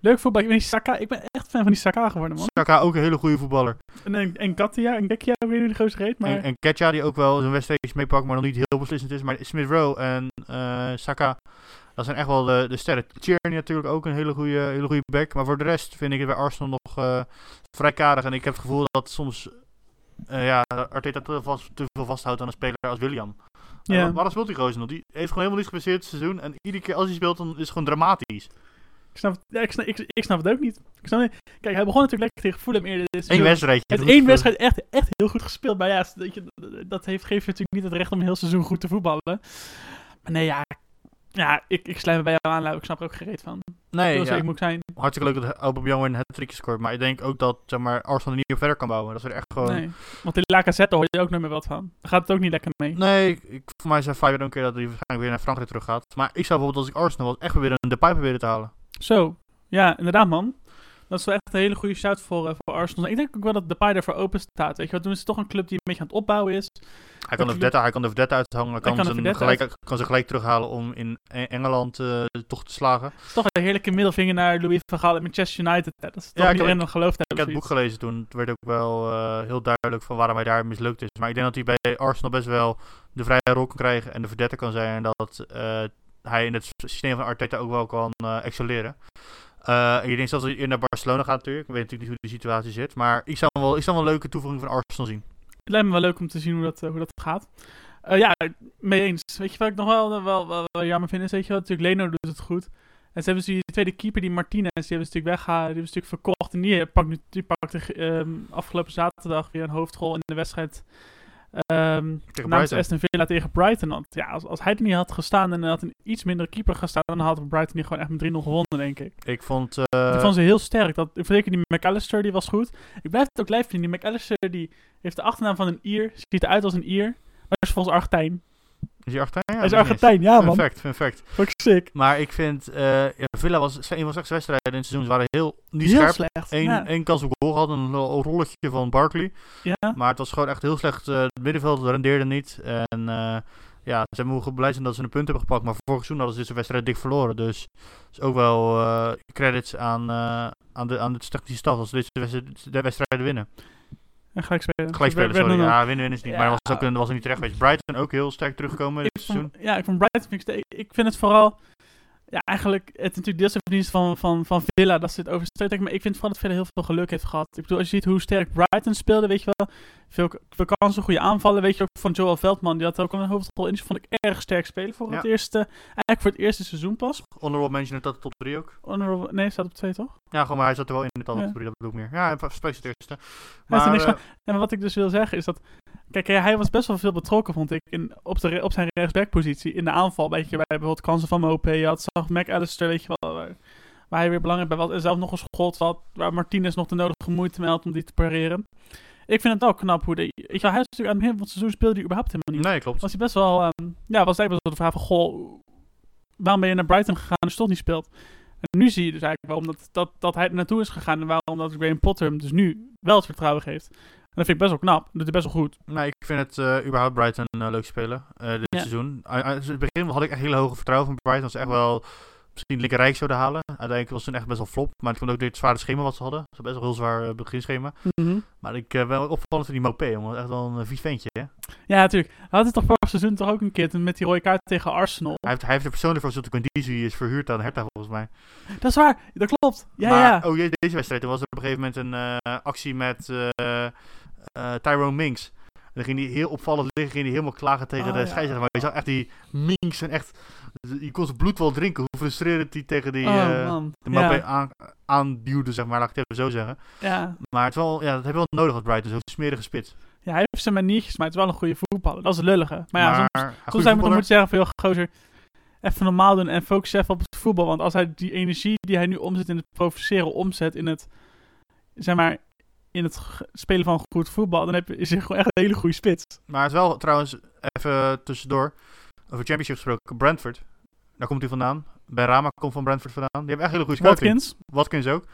Leuk voetbal. Ik ben, Saka, ik ben echt fan van die Saka geworden, man. Saka ook een hele goede voetballer. En, en, en Katia en Gekkia, niet hoe die gozer heet, maar... En, en Ketja die ook wel zijn wedstrijdjes meepakt, maar nog niet heel beslissend is. Maar Smith Rowe en eh, Saka, dat zijn echt wel de, de sterren. Tierney natuurlijk ook een hele goede, hele goede back. Maar voor de rest vind ik het bij Arsenal nog eh, vrij karig. En ik heb het gevoel dat soms eh, ja, Arteta te, vast, te veel vasthoudt aan een speler als William. Ja. Ja. waarom speelt die gozer nog? Die heeft gewoon helemaal niets geblesseerd dit seizoen. En iedere keer als hij speelt, dan is het gewoon dramatisch. Ik snap, het, ja, ik, snap, ik, ik snap het ook niet. Ik snap. Kijk, hij begon natuurlijk lekker tegen Fulham eerder dit Eén wedstrijdje. Het één wedstrijd echt, echt heel goed gespeeld. Maar ja, dat heeft, geeft je natuurlijk niet het recht om een heel seizoen goed te voetballen. Maar nee, ja, ja ik, ik sluit me bij jou aan, Lau. Ik snap er ook gereed van. Nee, ja. ik moet zijn. hartstikke leuk dat Aubameyang weer een hat scoort. Maar ik denk ook dat zeg maar, Arsenal er niet op verder kan bouwen. Dat is er echt gewoon... Nee. Want in Lacazette hoor je ook nooit meer wat van. Daar gaat het ook niet lekker mee. Nee, ik, voor mij zei Fabian ook een keer dat hij waarschijnlijk weer naar Frankrijk terug gaat. Maar ik zou bijvoorbeeld als ik Arsenal was echt weer een Depay proberen te halen. Zo, ja, inderdaad, man. Dat is wel echt een hele goede shout voor, eh, voor Arsenal. Ik denk ook wel dat Depay ervoor open staat. Weet je wat, toen is het toch een club die een beetje aan het opbouwen is. Hij kan de Verdetta, hij kan de Verdetta uithangen. Hij kan, kan de zijn gelijk, kan ze gelijk terughalen om in E- Engeland eh, toch te slagen. Toch een heerlijke middelvinger naar Louis van Gaal en Manchester United. hè. Dat is toch Ja, iedereen nog geloofd Ik heb het boek gelezen toen. Het werd ook wel eh, heel duidelijk van waarom hij daar mislukt is. Maar ik denk dat hij bij Arsenal best wel de vrije rol kan krijgen en de Verdetta kan zijn. En dat hij in het systeem van Arteta ook wel kan eh, excelleren. Eh, ik denk zelfs dat hij naar Barcelona gaat natuurlijk. Ik weet natuurlijk niet hoe die situatie zit. Maar ik zou wel, ik zou wel een leuke toevoeging van Arsenal zien. Het lijkt me wel leuk om te zien hoe dat, eh, hoe dat gaat. Ja, mee eens. Weet je wat ik nog wel, wel, wel, jammer vind? Is, weet je wel, natuurlijk Leno doet het goed. En ze hebben dus die tweede keeper, die Martinez, die hebben ze natuurlijk weggehaald. Die hebben ze natuurlijk verkocht. En die pakt nu die pakte ehm, afgelopen zaterdag weer een hoofdrol in de wedstrijd. Ehm namens. Aston Villa tegen Brighton. Want ja, als, als hij er niet had gestaan en had een iets mindere keeper gestaan, dan had Brighton die gewoon echt met 3-0 gewonnen, denk ik. Ik vond... eh, Ik vond ze heel sterk. Dat, zeker die McAllister, die was goed. Ik blijf het ook lijf vinden. Die McAllister, die heeft de achternaam van een Ier. Ziet eruit als een Ier. Maar is volgens Argentijn. Is hij Argentijn? Ja, hij is. Argentijn, ja man. fact. Vond ik sick. Maar ik vind... eh, ja, Villa was een van de slechtste wedstrijden in het seizoen. Ze waren heel niet Heel scherp. slecht. Eén, ja. één kans op goal gehad, een rolletje van Barkley. ja. Maar het was gewoon echt heel slecht. eh, het middenveld rendeerde niet. En eh, ja, ze mogen blij zijn dat ze een punt hebben gepakt. Maar vorig seizoen hadden ze deze wedstrijd dik verloren. Dus is ook wel credits aan, aan, de, aan de technische staf als ze deze wedstrijd, de wedstrijden winnen. En gelijk spelen. Gelijk spelen, sorry. Ja, winnen, winnen is niet. Maar Ja. was ook, een, was ook niet terecht geweest. Brighton ook heel sterk teruggekomen dit seizoen. ja, ik vond Brighton vind ik, ik vind het vooral ja, eigenlijk het is natuurlijk deels de verdienste van, van, van Villa dat ze het overstreed. Maar ik vind vooral dat Villa heel veel geluk heeft gehad. Ik bedoel, als je ziet hoe sterk Brighton speelde, weet je wel. Veel, veel kansen, goede aanvallen, weet je ook van Joel Veldman. Die had ook al een hoofdrol in. Die vond ik erg sterk spelen voor het eerste, eigenlijk voor het eerste seizoen pas. Honorable mention in de top 3 ook. Honorable, nee, staat op twee toch? Ja, gewoon, maar hij zat er wel in de top Ja. 3, dat bedoel ik meer. Ja, hij het eerste. er Maar, niks eh, wat ik dus wil zeggen is dat. Kijk, ja, hij was best wel veel betrokken, vond ik, in, op, de, op zijn rechtsbackpositie. In de aanval, weet je, bij bijvoorbeeld kansen van Mopé. Je had zag McAllister, weet je wel, waar, waar hij weer belangrijk bij was. En zelf nog een schot wat, waar Martinez nog de nodige moeite mee had om die te pareren. Ik vind het wel knap hoe de. Je wel, hij is natuurlijk aan het begin van het seizoen speelde hij überhaupt helemaal niet. nee, klopt. Was hij best wel. ehm, ja, was eigenlijk best wel de vraag van: Goh, waarom ben je naar Brighton gegaan als je toch niet speelt? En nu zie je dus eigenlijk waarom dat, dat, dat hij er naartoe is gegaan en waarom dat Graham Potter hem dus nu wel het vertrouwen geeft. En dat vind ik best wel knap. Dat doet hij best wel goed. Nee, ik vind het eh, überhaupt Brighton eh, leuk spelen eh, dit Ja. seizoen. Uh, in het begin had ik echt hele hoge vertrouwen van Brighton. Dat ze echt wel misschien linkerrijk zouden halen. Uiteindelijk was het toen echt best wel flop. Maar ik vond ook dit zware schema wat ze hadden. Ze hadden best wel heel zwaar eh, beginschema. Maar ik eh wel opvallend van die Mopé, jongen. Echt wel een eh, vies ventje, hè? Ja, natuurlijk. Hij had het toch vorig seizoen toch ook een keer met die rode kaart tegen Arsenal. Hij heeft, hij heeft er persoonlijk voor conditie is verhuurd aan Hertha volgens mij. Dat is waar. Dat klopt. Ja, maar ja. oh, deze wedstrijd, er was er op een gegeven moment een actie met... Tyrone Minks. En dan ging hij heel opvallend liggen, ging hij helemaal klagen tegen Oh, de scheidsrechter. Maar je zag echt die Minks en echt, je kon zijn bloed wel drinken. Hoe frustrerend hij tegen die oh eh, man. de Mbappé aan, aanduwde, zeg maar, laat ik het even zo zeggen. ja. Maar het wel, ja, dat heb je wel nodig, wat Brighton, zo'n smerige spits. ja, hij heeft zijn maniertjes, maar het is wel een goede voetballer. Dat is het lullige. Maar ja, soms, soms zou je zeggen van, joh, gozer, even normaal doen en focus even op het voetbal. Want als hij die energie die hij nu omzet in het provoceren, omzet in het, zeg maar, in het spelen van goed voetbal, dan heb je, is hij gewoon echt een hele goede spits. Maar het is wel trouwens, even tussendoor, over Championship gesproken, Brentford. Daar komt hij vandaan. Ben Rama komt van Brentford vandaan. Die hebben echt hele goede scouting. Watkins, Watkins ook.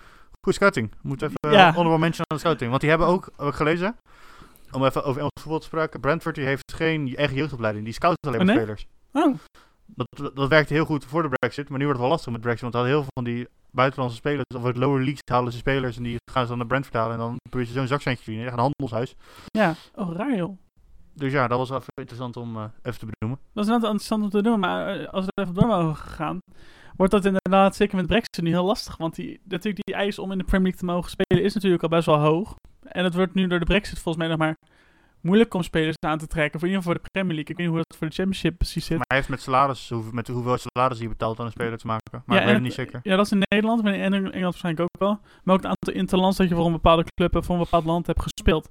Goede scouting. Moet even Ja. ja. honorable mention aan de scouting. Want die hebben ook, heb ik gelezen, om even over Engels voetbal te spreken, Brentford die heeft geen eigen jeugdopleiding. Die scout alleen Oh, maar nee? spelers. oh, Dat, dat, dat werkte heel goed voor de Brexit, maar nu wordt het wel lastig met Brexit. Want hadden heel veel van die buitenlandse spelers, of uit lower leagues halen ze spelers en die gaan ze dan naar Brentford halen. En dan probeer je zo'n zakcentje te verdienen. Echt een handelshuis. ja, oh, raar joh. Dus ja, dat was wel even interessant om eh, even te benoemen. Dat is net interessant om te doen, maar eh, als we er even door mogen gaan, wordt dat inderdaad zeker met Brexit nu heel lastig. Want die, natuurlijk die eis om in de Premier League te mogen spelen is natuurlijk al best wel hoog. En het wordt nu door de Brexit volgens mij nog maar moeilijk om spelers aan te trekken. Voor in ieder geval voor de Premier League. Ik weet niet hoe dat voor de Championship precies zit. Maar hij heeft met salaris, hoe- met hoeveel salaris hij betaalt aan een speler te maken. Maar Ja, ik weet en- het niet zeker. Ja, dat is in Nederland, maar in Engeland waarschijnlijk ook wel. Maar ook het aantal interlands dat je voor een bepaalde club of voor een bepaald land hebt gespeeld.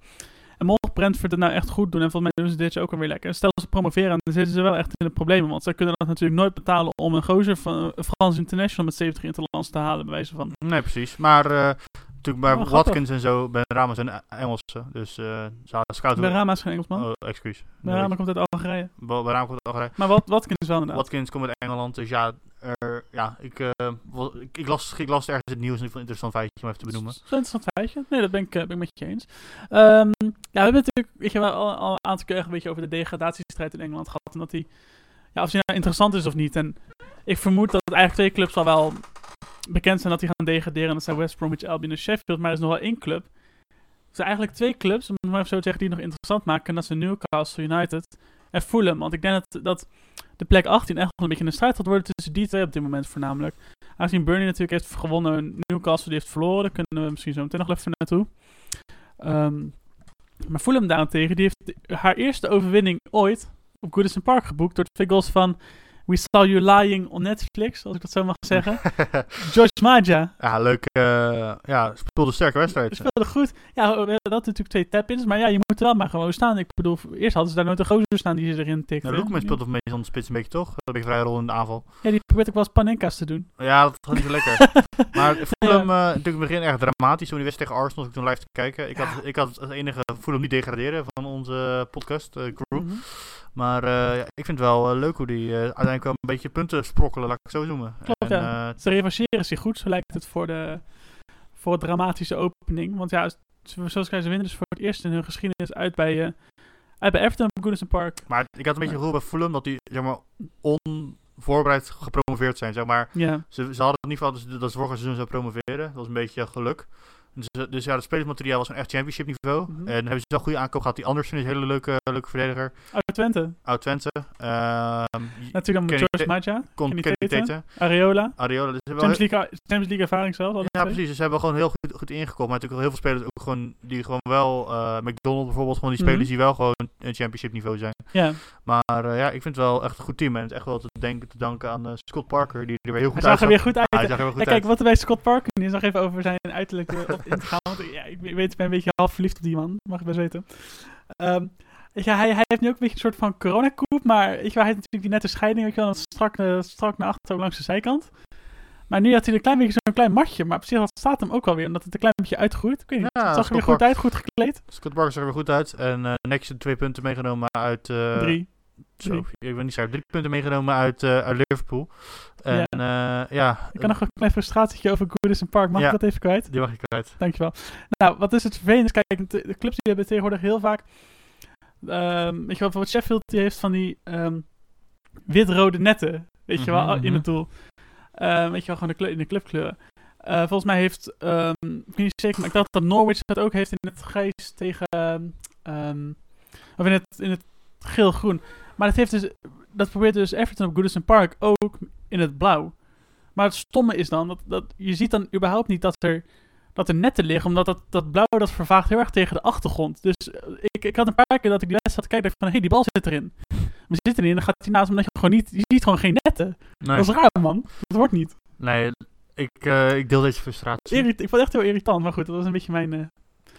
En mocht Brentford het nou echt goed doen, en volgens mij doen ze dit jaar ook alweer lekker. Stel ze promoveren, dan zitten ze wel echt in de problemen. Want zij kunnen dat natuurlijk nooit betalen om een gozer van Frans International met 70 interlands te halen, bij wijze van. Nee, precies. Maar eh, natuurlijk bij Oh. Watkins en zo, Ben Rama zijn E- Engelsen. Dus hadden scouten. Berama is geen Engelsman. Oh, excuus. Berama komt uit Algerije. Ben Rama komt uit Algerije. Maar wat, Watkins wel inderdaad. Watkins komt uit Engeland. Dus ja, er, ja ik, wel- ik, ik, las, ik las ergens het nieuws. In ieder geval een interessant feitje om even te benoemen. Zo'n interessant feitje. Nee, dat ben ik, eh, ben ik met je eens. Ehm, ja, we hebben natuurlijk weet je, wel al, al een aantal keer een beetje over de degradatiestrijd in Engeland gehad. En dat die, ja, of die nou interessant is of niet. En ik vermoed dat het eigenlijk twee clubs al wel bekend zijn dat die gaan degraderen. En dat zijn West Bromwich Albion en Sheffield. Maar er is nog wel één club. Er zijn eigenlijk twee clubs, om maar zo te zeggen, die nog interessant maken. En dat zijn Newcastle United en Fulham. Want ik denk dat, dat de plek 18 echt wel een beetje een strijd gaat worden tussen die twee op dit moment voornamelijk. Aangezien Burnley natuurlijk heeft gewonnen, Newcastle die heeft verloren, daar kunnen we misschien zo meteen nog even naartoe. Ehm, maar Fulham daarentegen, die heeft haar eerste overwinning ooit op Goodison Park geboekt door twee goals van We Saw You Lying on Netflix, als ik dat zo mag zeggen. George Maja. ja, leuk. eh ja, speelde sterke wedstrijd. Speelde goed. Ja, hadden natuurlijk twee tap-ins, maar ja, je moet er wel maar gewoon staan. Ik bedoel, eerst hadden ze daar nooit een gozer staan die ze erin tikte. Nou, Loekman speelt op meestal de spits een beetje toch? Dat heb ik vrij rol in de aanval. Ja, die probeert ook wel eens panenka's te doen. Ja, dat gaat niet zo lekker. maar Fulham, eh natuurlijk in het begin erg dramatisch. Toen die wedstrijd tegen Arsenal, ik toen live te kijken. Ik, had, ik had het enige Fulham niet degraderen van onze podcast, eh, crew. Mhm. Maar eh, ja, ik vind het wel eh, leuk hoe die uiteindelijk wel een beetje punten sprokkelen, laat ik het zo noemen. Klopt, en, ja. Ze revancheren zich goed, zo lijkt het voor de, voor de dramatische opening. Want ja, zoals ik ze winnen dus voor het eerst in hun geschiedenis uit bij, uit bij Everton op Goodison Park. maar ik had een beetje het gevoel bij Fulham dat die zeg maar, onvoorbereid gepromoveerd zijn. Zeg maar. Ja, ze, ze hadden in ieder geval dat ze, dat ze vorig seizoen zou promoveren. Dat was een beetje geluk. Dus, dus ja, het spelersmateriaal was van echt championship niveau. Mhm. En hebben ze wel goede aankoop gehad. Die Anderson is een hele leuke, leuke verdediger. uit Twente. Oud Twente. Ehm Natuurlijk dan George Maja, Kenny. Areola. Areola. Dus Champions League, Champions League ervaring zelf. Ja, precies. Dus ze hebben gewoon heel goed, ingekomen. Maar natuurlijk heel veel spelers ook gewoon, die gewoon wel, eh McDonald bijvoorbeeld, gewoon die Mhm. spelers die wel gewoon een championship niveau zijn. Ja, Maar eh, ja, ik vind het wel echt een goed team. En het is echt wel te denken, te danken aan eh, Scott Parker, die er weer heel goed hij zag er weer uitzag. goed uit. Hij zag er weer goed Ja, kijk, uit. wat er bij Scott Parker is, nog even over zijn uiterlijk eh, op in te gaan. Want ja, ik weet, ik ben een beetje half verliefd op die man, mag ik best weten. Ehm, weet je, hij, hij heeft nu ook een beetje een soort van coronakoep, maar wel, hij heeft natuurlijk die nette scheiding, weet je wel, strak, strak naar achter langs de zijkant. Maar nu had hij een klein beetje zo'n klein matje, maar op zich staat hem ook wel weer, omdat het een klein beetje uitgroeit. Ik weet niet, Ja, het zag er weer goed uit, goed gekleed. Scott Parker zag er weer goed uit. En de twee punten meegenomen uit... eh, Drie. Zo, Drie. ik ben niet zo drie punten meegenomen uit, eh, uit Liverpool. En ja, ja Ik kan nog een klein frustratietje over Goodison Park, mag Ja. ik dat even kwijt? die mag ik kwijt. Dankjewel. Nou, wat is het vervelend? Kijk, de, clubs die hebben tegenwoordig heel vaak... ehm, weet je wel, bijvoorbeeld Sheffield die heeft van die ehm, wit-rode netten. Weet je wel, Mhm, in mhm. het doel. Ehm, weet je wel, gewoon de, in de clubkleuren. Eh, volgens mij heeft, ehm, ik weet niet zeker, maar ik dacht dat Norwich dat ook heeft in het grijs tegen, ehm, of in het, in het geel-groen. Maar dat heeft dus, dat probeert dus Everton op Goodison Park ook in het blauw. Maar het stomme is dan, dat, dat je ziet dan überhaupt niet dat er dat er netten liggen, omdat dat, dat blauw dat vervaagt heel erg tegen de achtergrond. Dus eh, ik, ik had een paar keer dat ik die wedstrijd had kijken, dacht van, hé, hey, die bal zit erin. We zitten erin, dan gaat hij naast, omdat je gewoon niet, je ziet gewoon geen netten. Nee, Dat is raar, man. Dat wordt niet. nee ik, eh, ik deel deze frustratie. Irrit- ik vond het echt heel irritant, maar goed, dat was een beetje mijn... eh,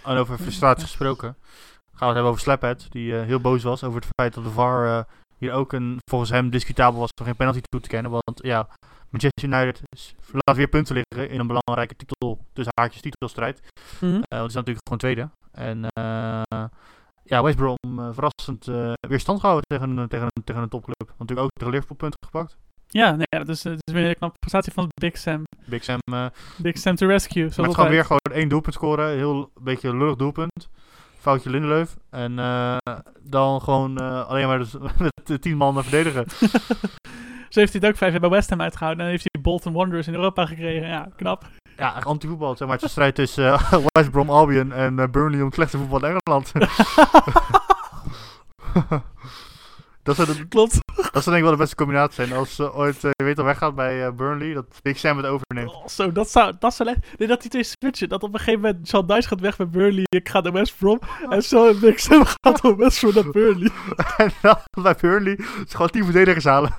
En over frustratie gesproken, gaan we het hebben over Slaphead, die eh, heel boos was over het feit dat de VAR hier ook een, volgens hem discutabel was om geen penalty toe te kennen. Want ja, Manchester United laat weer punten liggen in een belangrijke titel, tussen haakjes titelstrijd. mhm. Eh, want die is natuurlijk gewoon tweede. En eh, ja, West Brom eh, verrassend eh, weer stand gehouden tegen, een- tegen, tegen een topclub. Want natuurlijk ook tegen Liverpool punten gepakt. Ja, nee, ja, dat is, het is weer een knappe prestatie van Big Sam. Big Sam, eh, maar Big Sam to rescue, het altijd. gewoon weer gewoon één doelpunt scoren. Heel een beetje een lullig doelpunt. Foutje Lindeleuf. En eh, dan gewoon eh, alleen maar dus met de tien man verdedigen. Zo heeft hij het ook vijf jaar bij West Ham uitgehouden. En dan heeft hij Bolton Wanderers in Europa gekregen. Ja, knap. Ja, anti-voetbal. Zeg maar, het is een strijd tussen eh, West Brom Albion en eh, Burnley om het slechtste voetbal in Engeland. dat, zou de, Klopt. dat zou denk ik wel de beste combinatie zijn. Als eh, ooit, je weet al, weggaat bij eh, Burnley, dat Big Sam het overneemt. Oh, zo, dat zou, dat zou. Nee, dat die twee switchen. Dat op een gegeven moment Sean Dice gaat weg bij Burnley. Ik ga naar West Brom. En zo en Big Sam gaat van West Brom naar Burnley. en dan bij Burnley is gewoon tien verdedigers halen.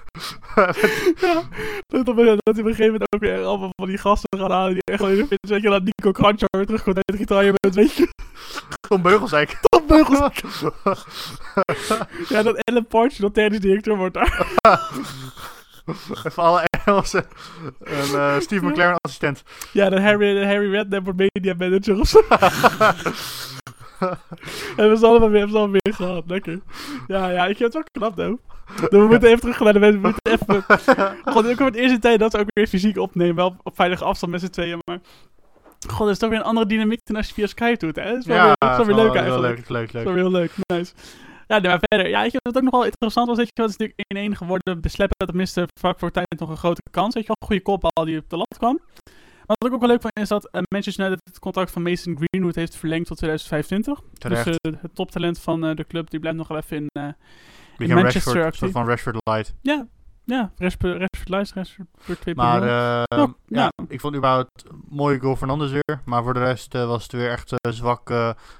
ja. Dat, op, dat op een gegeven moment ook weer allemaal van die gasten gaan halen. Die echt gewoon in de weet je, dat Nico Kranjo weer terugkomt uit het retirement. Weet je, Gewoon beugelsijk. top beugels. Ja, dat Ellen Porch nog technisch directeur wordt daar. Even alle Engelsen. En eh, Steve McLaren assistent. Ja, de Harry, de Harry Redknapp wordt media manager of zo. hebben ze allemaal weer, hebben ze allemaal weer gehad. Lekker. Ja, ja, ik vind het wel knap. Dan we moeten even terug naar de mensen. We moeten even... God, ook voor het eerste tijd dat ze ook weer fysiek opnemen. Wel op veilige afstand met z'n tweeën, maar... God, dat is toch weer een andere dynamiek dan als je via Skype doet, hè? Dat is wel weer, dat is wel weer leuk heel eigenlijk. leuk, leuk, Dat is leuk. wel heel leuk, nice. Ja, maar verder. Ja, ik vind het ook nog wel interessant was. Weet je, het is natuurlijk 1-1 geworden. Besleppen dat tenminste vlak voor tijd nog een grote kans. Weet je wel, goede kopbal die op de lat kwam. Maar wat ik ook wel leuk vind is dat eh, Manchester United het contract van Mason Greenwood heeft verlengd tot 2025. Terecht. Dus eh, het toptalent van eh, de club die blijft nog wel even in, Beetje Manchester Rashford, een actief. soort van Rashford light. ja, ja, Rashford, Rashford Lies, Rashford 2.0. Maar eh, Ja, ja, ja. ik vond überhaupt een mooie goal Fernandes weer. Maar voor de rest eh, was het weer echt eh, zwak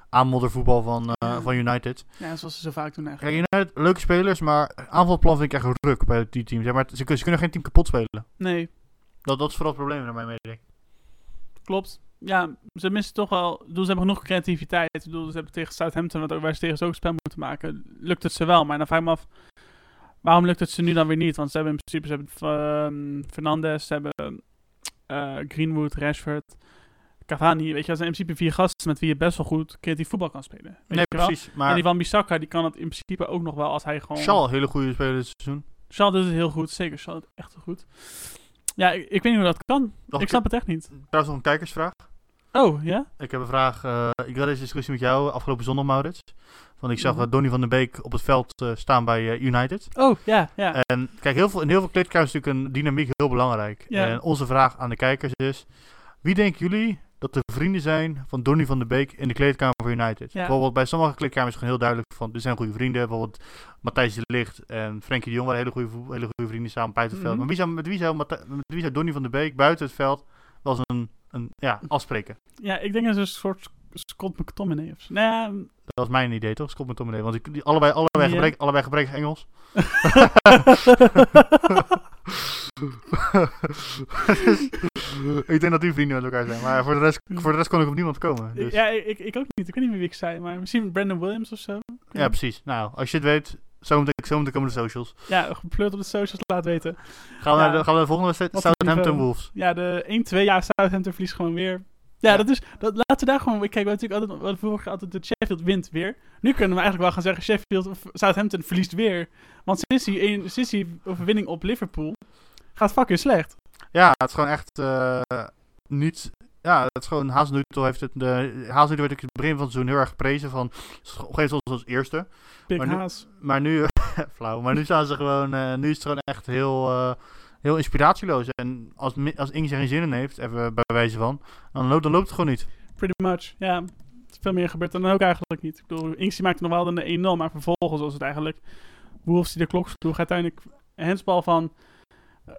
aanmoddervoetbal van, van United. ja, zoals ze zo vaak doen eigenlijk. United, leuke spelers, maar aanvalplan vind ik echt ruk bij die teams. Zeg maar, ze, ze kunnen geen team kapot spelen. Nee, Dat, dat is vooral het probleem naar mijn mening. klopt. Ja, ze missen toch wel. Ze hebben genoeg creativiteit. Ik bedoel, ze hebben tegen Southampton, wat ook, waar ze tegen zo'n spel moeten maken, lukt het ze wel. Maar dan vraag ik me af, waarom lukt het ze nu dan weer niet? Want ze hebben in principe ze hebben, ehm, Fernandes, ze hebben eh, Greenwood, Rashford, Cavani. Weet je, dat zijn in principe vier gasten met wie je best wel goed creatief voetbal kan spelen. Weet Nee, je wel? precies. En Maar die van Bissaka, die kan het in principe ook nog wel als hij gewoon... Shaw, hele goede speler dit seizoen. Shaw doet het heel goed, zeker. Shaw doet het echt heel goed. Ja, ik, ik weet niet hoe dat kan. Nog ik snap het echt niet. Trouwens nog een kijkersvraag. Oh, ja? Ik heb een vraag. eh, ik had deze discussie met jou afgelopen zondag, Maurits. Want ik zag Mhm. eh, Donny van der Beek op het veld eh, staan bij United. Oh, ja, ja. En kijk, heel veel, in heel veel kleedkamers is natuurlijk een dynamiek heel belangrijk. Ja. En onze vraag aan de kijkers is... Wie denken jullie dat de vrienden zijn van Donny van der Beek in de kleedkamer voor United? Ja. Bijvoorbeeld bij sommige kleedkamers is gewoon heel duidelijk van... Dit zijn goede vrienden. Bijvoorbeeld Matthijs de Ligt en Frenkie de Jong waren hele goede, hele goede vrienden samen buiten het veld. Mhm. Maar wie zou, met, wie zou met wie zou Donny van der Beek buiten het veld wel eens een, een ja, afspreken? Ja, ik denk dat het een soort Scott McTominay of zo. Nou ja, Dat was mijn idee, toch? Scott Tom Want ik, die, allebei, allebei, gebrek, allebei gebrek Engels. ik denk dat die vrienden met elkaar zijn. Maar voor de rest, voor de rest kon ik op niemand komen. Dus. ja, ik, ik ook niet. Ik weet niet meer wie ik zei, maar misschien Brandon Williams of zo. Ja, precies. Nou, als je het weet, zo moet ik, zo komen de socials. Ja, gepleurd op de socials, laat weten. Gaan we, Ja. naar, de, gaan we de volgende wedstrijd? Southampton. Wolves. Ja, de 1-2, ja, Southampton verliest gewoon weer. Ja, Ja. dat is, dat, laten we daar gewoon, kijk, we hebben natuurlijk altijd, we hadden vorig jaar altijd de Sheffield wint weer. Nu kunnen we eigenlijk wel gaan zeggen, Sheffield, of Southampton verliest weer. Want sinds die, een, sinds die overwinning op Liverpool, gaat fucking slecht. Ja, het is gewoon echt eh, niet... Ja, het is gewoon... Heeft het... De, Hazelnutel werd in het begin van het seizoen heel erg geprezen van... Geef ons als eerste. Big Maar nu- Haas. Maar nu, flauw, maar nu staan ze gewoon, eh, nu is het gewoon echt heel, eh, heel inspiratieloos. En als, als Inge er geen zin in heeft, even bij wijze van, dan loopt, dan loopt het gewoon niet. Pretty much, ja. Veel meer gebeurt dan ook eigenlijk niet. Ik bedoel, Inks die maakte nog wel dan de 1-0, maar vervolgens was het eigenlijk Wolves die de klok sloeg. Uiteindelijk een hensbal van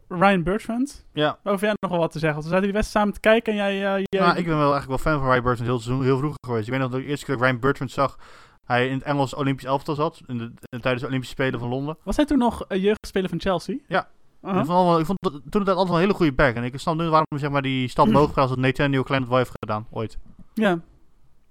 Ryan Bertrand. Ja, Over jij nog wel wat te zeggen? We zaten die wedstrijd samen te kijken en jij... eh, jij nou, ik ben wel eigenlijk wel fan van Ryan Bertrand heel, seizoen- heel vroeg geweest. Ik weet nog dat ik de eerste keer dat ik Ryan Bertrand zag, hij in het Engels Olympisch elftal zat, in de, tijdens de Olympische Spelen van Londen. Was hij toen nog een jeugdspeler van Chelsea? Ja. Uh-huh. Ik vond, ik vond dat, toen het altijd een hele goede back. En ik snap nu waarom zeg maar, die stap omhoog gaat als het Nathaniel Klein het wel heeft gedaan, ooit. Ja.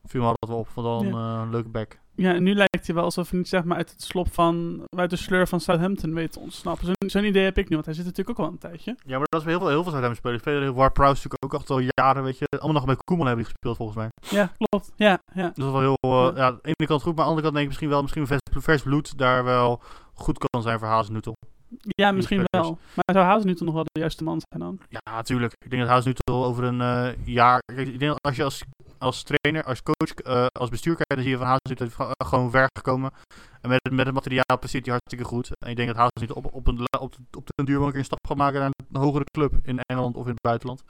Viel me altijd wel op, vond wel een eh, leuke back. Ja, en nu lijkt hij wel alsof hij niet zeg maar uit het slop van... uit de sleur van Southampton weet te ontsnappen. Zo'n idee heb ik nu, want hij zit natuurlijk ook al een tijdje. Ja, maar dat is bij heel veel, heel veel Zuid-Hem spelers. Spelen War Prowse natuurlijk ook echt al jaren, weet je. Allemaal nog met Koeman hebben die gespeeld volgens mij. Ja, klopt. Ja, ja. Dus dat is wel heel, eh, ja. aan de ene kant goed, maar aan de andere kant denk ik misschien wel, misschien vers, vers bloed daar wel goed kan zijn voor Hazenuttel. Ja, misschien wel. Maar zou Hazen nu toch nog wel de juiste man zijn dan? Ja, natuurlijk. Ik denk dat Hazenuttel over een eh, jaar... Ik denk dat als je als, als trainer, als coach, eh, als bestuur kijkt, dan zie je van Hazenuttel heeft gewoon- ver gekomen. En met, met het materiaal presteert hij hartstikke goed. En ik denk dat Hazenuttel op, op, een, op, op den duur wel een keer een stap gaat maken naar een hogere club in Engeland of in het buitenland.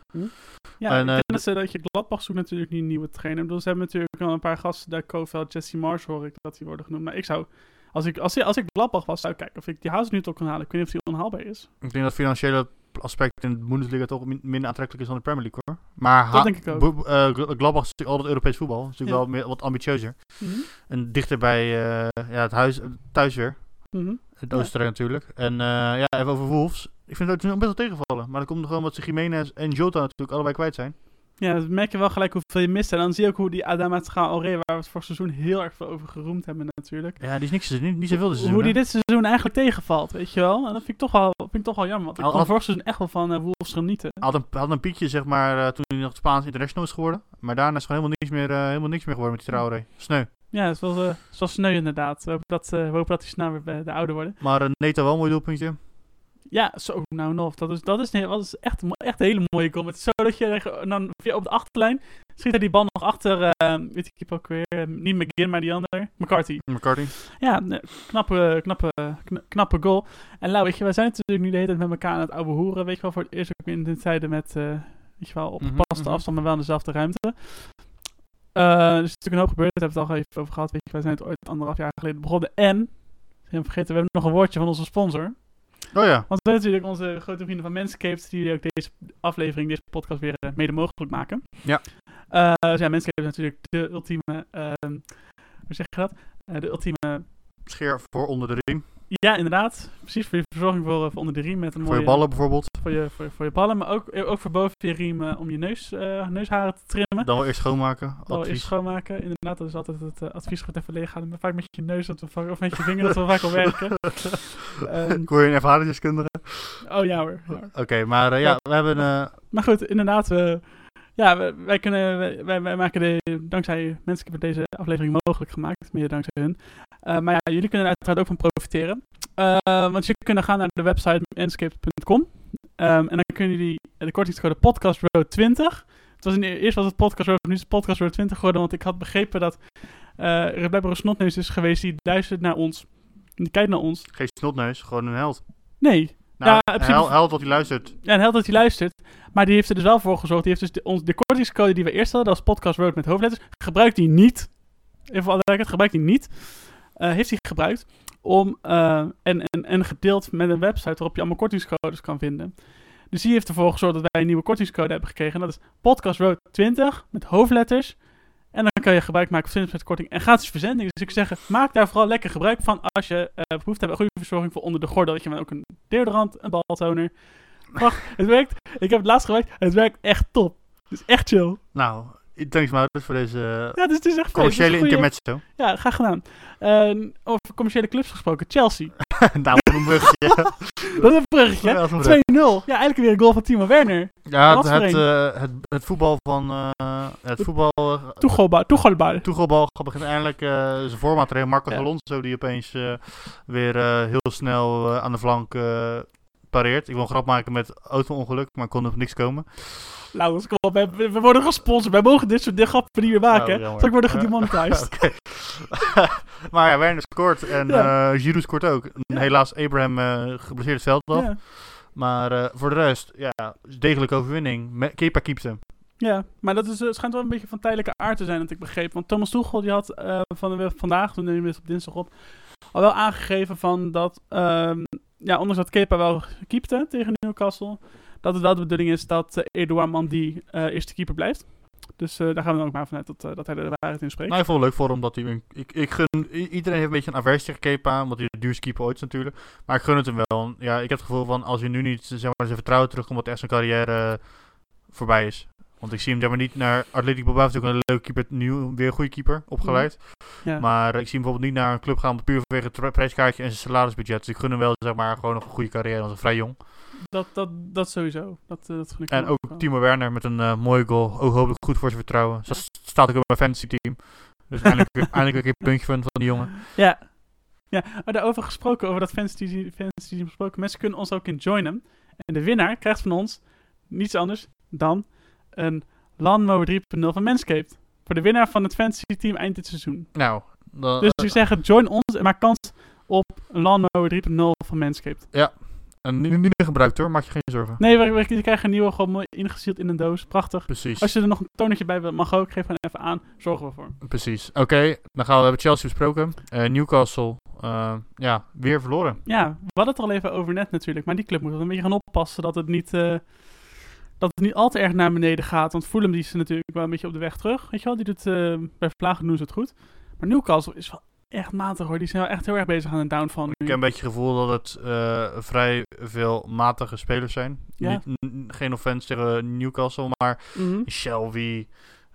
Ja, En, ik eh, denk dat, ze, dat je Gladbach zoekt natuurlijk niet een nieuwe trainer. Bedoel, ze hebben natuurlijk al een paar gasten daar. Koveld, Jesse Mars hoor ik dat die worden genoemd. Maar ik zou, als ik, als, ik- als ik Gladbach was, zou ik kijken of ik die Hazen nu toch kan halen. Ik weet niet of die onhaalbaar is. Ik denk dat het financiële aspect in de Bundesliga toch min- minder aantrekkelijk is dan de Premier League hoor. Maar Dat denk ik ook. Eh, Gl- Gladbach is natuurlijk altijd Europees voetbal. is natuurlijk Ja. wel meer, wat ambitieuzer. Mhm. En dichter bij eh, ja, het huis, thuis weer. Mhm. Het Ja. Oostenrijk natuurlijk. En eh, ja, even over Wolves. Ik vind het ook best wel tegenvallen. Maar dat komt nog gewoon omdat ze Jiménez en Jota natuurlijk allebei kwijt zijn. Ja, dan merk je wel gelijk hoeveel je mist. En dan zie je ook hoe die Adama Traoré, waar we het vorig seizoen heel erg veel over geroemd hebben natuurlijk. Ja, die is niks, niet, niet zoveel dit seizoen. hoe die dit seizoen eigenlijk tegenvalt, weet je wel. En dat vind ik toch wel, vind ik toch wel jammer. Want ik kon al- vorig seizoen echt wel van eh Wolves genieten. Hij had een, had een piekje zeg maar eh, toen hij nog Spaans international is geworden. Maar daarna is gewoon helemaal niks meer, eh, helemaal niks meer geworden met die Traoré. Sneu. Ja, het was, eh, het was sneu inderdaad. We hopen dat, we hopen dat hij snel weer de ouder worden. Maar uh, Neta wel een mooi doelpuntje. Ja, zo, nou nog. Dat is, dat is, dat is echt, echt een hele mooie is zo dat je eh, dan via op de achterlijn schiet hij die bal nog achter, eh, weet ik ook weer, eh, niet McGinn, maar die andere, McCarthy. McCarthy. Ja, nee, knappe, knappe, kna- knappe goal. En Lau, weet je, wij zijn natuurlijk nu de hele tijd met elkaar aan het ouwe hoeren, weet je wel, voor het eerst ook in de tijden met, eh, weet je wel, op Mhm, gepaste mhm. afstand, maar wel in dezelfde ruimte. Eh, er is natuurlijk een hoop gebeurd, daar hebben we het al even over gehad, weet je, wij zijn het ooit anderhalf jaar geleden begonnen. En, zijn vergeten, we hebben nog een woordje van onze sponsor. Oh ja. Want we natuurlijk onze grote vrienden van Manscaped, die ook deze aflevering, deze podcast weer eh, mede mogelijk maken. Ja. Eh, dus ja, Manscaped is natuurlijk de ultieme, ehm, hoe zeg je dat? Eh, de ultieme, Scheer voor onder de riem. Ja inderdaad, precies, voor je verzorging voor, eh, voor onder de riem met een Voor mooie... je ballen bijvoorbeeld. Voor je, voor, je- voor je ballen, maar ook, ook voor boven je riem eh, om je neus, eh, neusharen te trimmen. Dan wel eerst schoonmaken. Dan wel eerst schoonmaken. Inderdaad, dat is altijd het eh, advies goed even leeg gaan. Maar vaak met je neus dat we, of met je vinger dat we vaak al werken. Ehm, Ik hoor je een ervaringsdeskundige. oh ja hoor. ja. Oké, maar eh, ja, we hebben... eh, Maar goed, inderdaad, we, ja, wij, wij kunnen, wij, wij, maken de, dankzij mensen hebben deze aflevering mogelijk gemaakt, mede dankzij hun. Eh, maar ja, jullie kunnen er uiteraard ook van profiteren. Eh, want jullie kunnen gaan naar de website manscaped.com Ehm, en dan kunnen jullie de kortingscode podcastroad20. Het was in, eerst was het podcast road, nu is het podcast road 20 geworden, want ik had begrepen dat blijkbaar een snotneus is geweest die luistert naar ons. Die kijkt naar ons. geen snotneus, gewoon een held. Nee, Nou, Ja, een in principe- hel- held wat hij luistert. Ja, en held dat hij luistert. Maar die heeft er dus wel voor gezorgd. Die heeft dus de, ons, de kortingscode die we eerst hadden, dat is podcast road met hoofdletters, gebruikt hij niet. Even voor alle duidelijkheid, gebruikt hij niet. Eh, heeft hij gebruikt om, eh, en, en, en gedeeld met een website waarop je allemaal kortingscodes kan vinden. Dus die heeft ervoor gezorgd dat wij een nieuwe kortingscode hebben gekregen. En dat is podcast road 20 met hoofdletters. En dan kan je gebruik maken van 20% korting en gratis verzending. Dus ik zeggen, maak daar vooral lekker gebruik van als je eh behoefte hebt aan goede verzorging voor onder de gordel. Dat je met ook een deodorant, een baltoner. Wacht, het werkt. Ik heb het laatst en het werkt echt top. Het is echt chill. Nou, thanks Maurits voor deze Ja, dus het is echt commerciële intermezzo. Ja, graag gedaan. Eh, over commerciële clubs gesproken. Chelsea. nou, een bruggetje. Dat is een bruggetje. Ja, dat is een brug. 2-0. Ja, eigenlijk weer een goal van Timo Werner. Ja, het, het, eh, het, het voetbal van... eh, het voetbal... eh, Toegoalbaar. Toegoalbaar. Toegelbal begint eindelijk zijn vorm te rijden. Marcos Ja. Alonso die opeens weer heel snel aan de flank pareert. Ik wil een grap maken met auto-ongeluk, maar kon er niks komen. Laurens, kom op. We, worden gesponsord. Wij mogen dit soort grappen niet meer maken. Oh, jammer. Straks worden gedemonetized. Maar ja, Werner scoort en Ja. eh Giroud scoort ook. Ja. Helaas Abraham eh geblesseerd het veld af. Ja. Maar eh, voor de rest, ja, degelijke overwinning. Kepa keept hem. Ja, maar dat is, schijnt wel een beetje van tijdelijke aard te zijn, dat ik begreep. Want Thomas Tuchel die had van de, vandaag, toen nemen we het op dinsdag op, al wel aangegeven van dat ehm, ja, ondanks dat Kepa wel keepte tegen Newcastle, dat het wel de bedoeling is dat eh Edouard Mandy eh eerste keeper blijft. Dus eh, daar gaan we dan ook maar vanuit dat, eh, dat hij de waarheid in spreekt. Nou, ik vond het leuk voor hem dat hij... een- Ik, ik gun... Iedereen heeft een beetje een aversie tegen Kepa, omdat hij de duurste keeper ooit is natuurlijk. Maar ik gun het hem wel. Ja, ik heb het gevoel van, als hij nu niet zeg maar, zijn vertrouwen terugkomt, dat echt zijn carrière eh, voorbij is. Want ik zie hem zeg maar niet naar Atletico Bilbao, natuurlijk een leuke keeper, nieuw, weer een goede keeper, opgeleid. ja. Maar ik zie hem bijvoorbeeld niet naar een club gaan puur vanwege het prijskaartje en zijn salarisbudget. Dus ik gun hem wel zeg maar gewoon nog een goede carrière, want hij is vrij jong. dat, dat, dat sowieso. Dat, eh, dat gun ik En ook wel. Timo Werner met een eh, mooie goal. Ook hopelijk goed voor zijn vertrouwen. Zo staat ook op mijn fantasy team. Dus eindelijk, eindelijk een keer een puntje van, van die jongen. Ja. Ja, maar daarover gesproken, over dat fantasy, fantasy team gesproken. Mensen kunnen ons ook in joinen. En de winnaar krijgt van ons niets anders dan een Landmower 3.0 van Manscaped. Voor de winnaar van het fantasy team eind dit seizoen. Nou, dan, Dus eh, ik zeg, join ons en maak kans op een Landmower 3.0 van Manscaped. en nu, niet gebruikt hoor, maak je geen zorgen. Nee, we, krijgt een nieuwe, gewoon mooi ingesield in een doos. Prachtig. Precies. Als je er nog een tonertje bij wilt, mag ook. Geef gewoon even aan. Zorgen we voor. Precies. Oké, dan gaan we, hebben Chelsea besproken. Eh, Newcastle, eh, ja, weer verloren. Ja, we hadden het er al even over net natuurlijk. Maar die club moet wel een beetje gaan oppassen dat het niet, eh, dat het niet al te erg naar beneden gaat. Want Fulham die is natuurlijk wel een beetje op de weg terug. Weet je wel, die doet, eh, bij Vlagen doen ze het goed. Maar Newcastle is wel echt matig hoor. Die zijn wel echt heel erg bezig aan een downfall nu. Ik heb een beetje het gevoel dat het eh, vrij veel matige spelers zijn. Ja. Niet, geen offense tegen Newcastle, maar Mhm. Shelby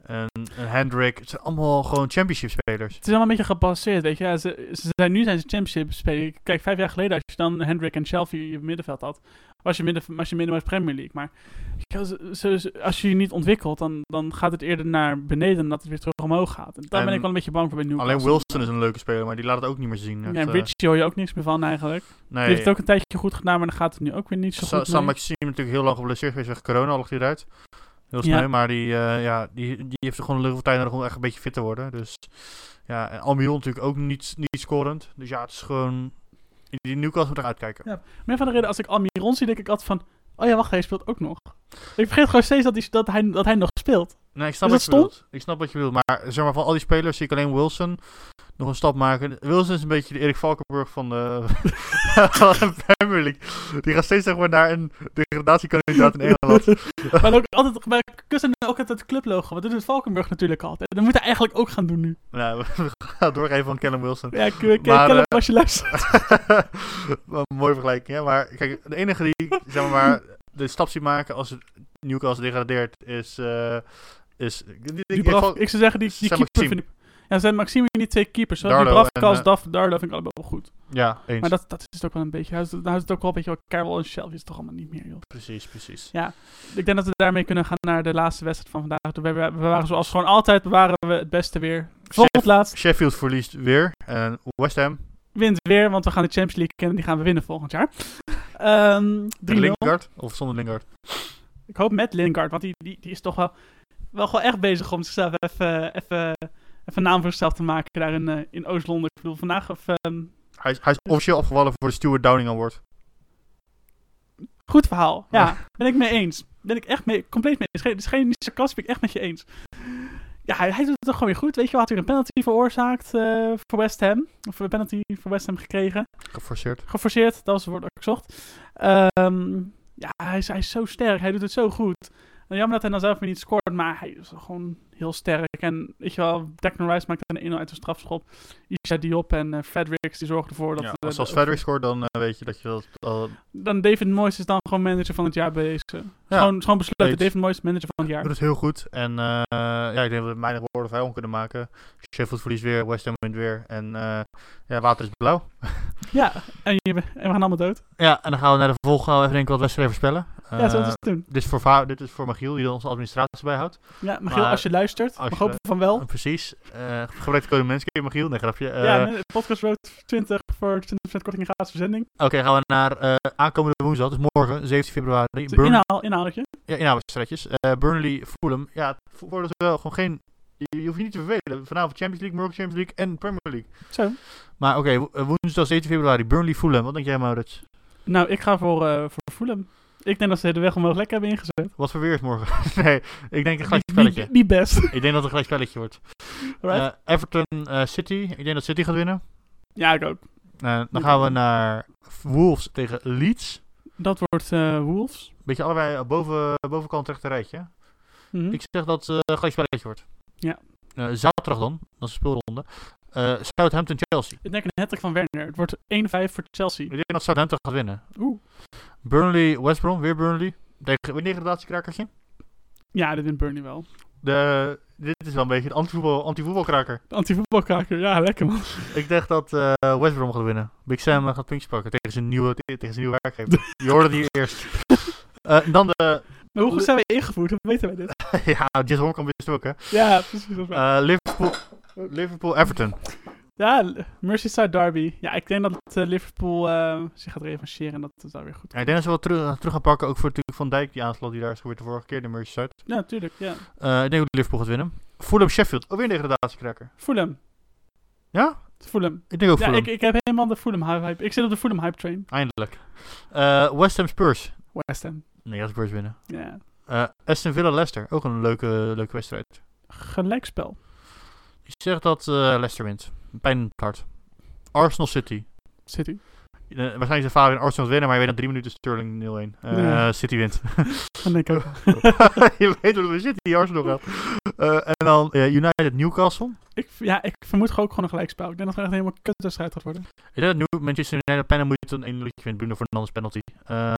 en, en Hendrick. Het zijn allemaal gewoon championship spelers. Het is allemaal een beetje gepasseerd, weet je. Ja, ze, ze zijn, nu zijn ze championship spelen. Kijk, vijf jaar geleden als je dan Hendrick en Chelsea in je middenveld had, was je, midden, was je midden was Premier League. Maar als je je niet ontwikkelt, dan, dan gaat het eerder naar beneden dan dat het weer terug omhoog gaat. En daar ben En ik wel een beetje bang voor bij Newcastle. Alleen Wilson is een leuke speler, maar die laat het ook niet meer zien. Ja, en Richie hoor je ook niks meer van eigenlijk. nee, Die heeft het ook een tijdje goed gedaan, maar dan gaat het nu ook weer niet zo Sa- goed Sam. Maxime natuurlijk heel lang geblesseerd geweest weg corona, al ligt hij eruit. Heel Ja. snel, maar die, eh, ja, die, die heeft er gewoon heel veel tijd nodig om echt een beetje fit te worden. Dus ja, en Almiron natuurlijk ook niet, niet scorend. Dus ja, het is gewoon... Die Newcastle moet eruit kijken. Ja. Maar van de reden, als ik Almiron zie, denk ik altijd van... Oh ja, wacht, hij speelt ook nog. Ik vergeet gewoon steeds dat hij, dat hij, dat hij nog speelt. Nee, ik snap wat je dat bedoelt. Ik snap wat je bedoelt. Maar zeg maar, van al die spelers zie ik alleen Wilson nog een stap maken. Wilson is een beetje de Erik Valkenburg van de, van Premier League. Die gaat steeds zeg maar naar een degradatiekandidaat in Engeland. maar ook altijd bij kussen ook altijd het clublogo. Wat doet het Valkenburg natuurlijk altijd. Dat moet hij eigenlijk ook gaan doen nu. nou, we gaan doorgeven van Callum Wilson. Ja, hem eh, als je luistert. Mooie vergelijking, hè? Maar kijk, de enige die zeg maar, de stap ziet maken als het Newcastle degradeert is... eh is ik zou zeggen, die, die keeper Maxime. vind ik... Ja, zijn Maxime en die twee keepers. Die Darlo Bravka en, als eh, Daf, Darlo vind ik allebei wel goed. Ja, eens. Maar dat, dat is het ook wel een beetje... Nou is het, nou is het ook wel een beetje... Carroll en Shelby is het toch allemaal niet meer, joh. Precies, precies. Ik denk dat we daarmee kunnen gaan naar de laatste wedstrijd van vandaag. We, waren zoals gewoon altijd bewaren we het beste weer. Volgend laatst Sheffield verliest weer. En West Ham, wint weer, want we gaan de Champions League kennen. Die gaan we winnen volgend jaar. 3-0. Lingard, of zonder Lingard. Ik hoop met Lingard, want die, die, die is toch wel, wel gewoon echt bezig om zichzelf even, even, even een naam voor zichzelf te maken daar in, eh, in Oost-Londen. Ik bedoel, vandaag of, ehm, Hij, is- hij is officieel afgevallen voor de Stuart Downing Award. goed verhaal. Ja, ben ik mee eens. Ben ik echt mee, compleet mee eens. Het is geen sarcastisch, ben ik echt met je eens. Ja, hij, hij doet het toch gewoon weer goed. Weet je had weer een penalty veroorzaakt eh, voor West Ham. Of een penalty voor West Ham gekregen. Geforceerd. Geforceerd, dat was het woord dat ik zocht. Ehm, ja, hij is, hij is zo sterk. Hij doet het zo goed. Jammer dat hij dan zelf weer niet scoort, maar hij is gewoon heel sterk. En weet je wel, Declan Rice maakt een 1-0 uit een strafschop. Isha Diop en eh Fredericks, die zorgen ervoor dat... Ja, eh, als als de- Frederick scoort, dan eh, weet je dat je dat. Dan David Moyes is dan gewoon manager van het jaar bezig. Ja, gewoon, gewoon besloten, eens. David Moyes manager van het jaar. doet het heel goed. En eh, ja, ik denk dat we weinig woorden vrij om kunnen maken. Sheffield verliest weer, West Ham wint weer. En eh, ja, water is blauw. Ja, en, je, en we gaan allemaal dood. Ja, en dan gaan we naar de volgende. Even denken wat wedstrijden voorspellen. ja, zo Eh, is het doen. dit, is voor dit is voor Magiel, die onze administratie bijhoudt. Ja, maar als je luistert, als je- hopen van wel. Eh, precies. Eh gebruik de code Manscaped, Magiel. Nee, grapje. Eh, ja, nee, podcast Road 20 voor 20% korting in gratis verzending. Oké, gaan we naar eh, aankomende woensdag. Dus morgen, 17 februari. Dus Burn- Inhaal, inhaaltje. Ja, inhaalwedstrijdjes. Eh Burnley, Fulham. Ja, worden ze wel gewoon geen... Je, hoeft je niet te vervelen. Vanavond Champions League, morgen Champions League en Premier League. Zo. Maar oké, wo- eh, woensdag 17 februari. Burnley, Fulham. Wat denk jij, Maurits? Nou, ik ga voor, eh voor Fulham. Ik denk dat ze de weg omhoog lekker hebben ingezet. Wat voor weer is morgen? nee, ik denk een gelijk spelletje. Niet best. Ik denk dat het een gelijk spelletje wordt. Eh, Everton, eh, City. Ik denk dat City gaat winnen. ja, ik ook. Eh, dan gaan we naar Wolves tegen Leeds. Dat wordt Wolves. Beetje allebei boven, bovenkant rechter rijtje. Mhm. Ik zeg dat het uh, gelijk spelletje wordt. Ja. Zaterdag dan, dat is een speelronde. Southampton-Chelsea. Ik denk een hat van Werner. Het wordt 1-5 voor Chelsea. Ik denk dat Southampton gaat winnen. Oeh. Burnley-West Brom, weer Burnley. Tegen degradatiekrakertje. Ja, dit wint Burnley wel. De, dit is wel een beetje een anti-voetbal, anti-voetbalkraker. Anti-voetbalkraker. Ja, lekker man. Ik dacht dat eh, West Brom gaat winnen. Big Sam eh, gaat puntjes pakken tegen zijn nieuwe, tegen zijn nieuwe werkgever. Je hoorde het hier eerst. Eh, dan de... Maar hoe goed zijn wij ingevoerd? Hoe weten wij dit? ja, Jess Hornkamp wist het ook, hè. Ja, precies. Liverpool, Liverpool-Everton. Ja, Merseyside Derby. Ja, ik denk dat eh, Liverpool eh, zich gaat revancheren en dat is daar weer goed. Ja, ik denk dat ze wel terug, terug gaan pakken. Ook voor natuurlijk Van Dijk, die aanslag die daar is gebeurd de vorige keer, de Merseyside. Ja, natuurlijk. Ja. Eh ik denk dat Liverpool gaat winnen. Fulham-Sheffield, ook weer een degradatiekraker. Fulham. Ja? Fulham. Ik denk ook Ja, Fulham. ik, ik heb helemaal de Fulham hype. Ik zit op de Fulham hype train. Eindelijk. Eh West Ham-Spurs. West Ham. Nee, dat Spurs winnen. Ja. Eh Aston Villa-Leicester, ook een leuke, leuke wedstrijd. Gelijkspel. Ik zeg dat eh, Leicester wint. Pijn in het hart. Arsenal City. City. Eh, waarschijnlijk de vader in Arsenal winnen, maar je weet dat drie minuten Sterling 0-1. Eh, Ja. City wint. Denk ik ook. je weet hoe de City Arsenal gaat. Eh, en dan eh, United Newcastle. Ik, ja, ik vermoed ook gewoon een gelijkspel. Ik denk dat het echt helemaal kutwedstrijd gaat worden. Ik denk dat New Manchester United bijna moet een 1 liedje wint. Bruno Fernandes penalty. Eh,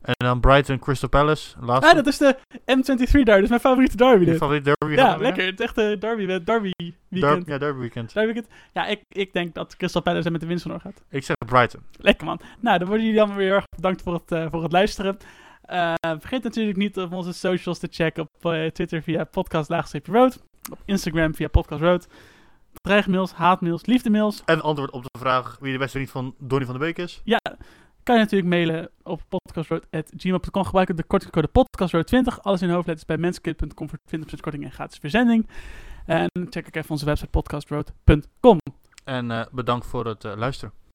en dan Brighton Crystal Palace. Laatste. Ah, dat is de M23 derby. Dat is mijn favoriete derby dit. favoriet derby. Ja, winnen? lekker. Het echte derby, eh, derby weekend. Ja, derby weekend. Derby weekend. Ja, ik, ik denk dat Crystal Palace er met de winst vandoor gaat. Ik zeg Brighton. Lekker man. Nou, dan worden jullie allemaal weer heel erg bedankt voor het, eh, voor het luisteren. Eh, vergeet natuurlijk niet op onze socials te checken. Op eh, Twitter via podcast road. Op Instagram via podcast road. Dreigmails, haatmails, liefdemails. En antwoord op de vraag wie de beste vriend van Donny van de Beek is. Ja, kan je natuurlijk mailen op podcastroad.gmail.com. Gebruik de kortingscode podcastroad20. Alles in hoofdletters bij menskit.com voor 20% korting en gratis verzending. En check ook even onze website podcastroad.com. En eh, bedankt voor het eh, luisteren.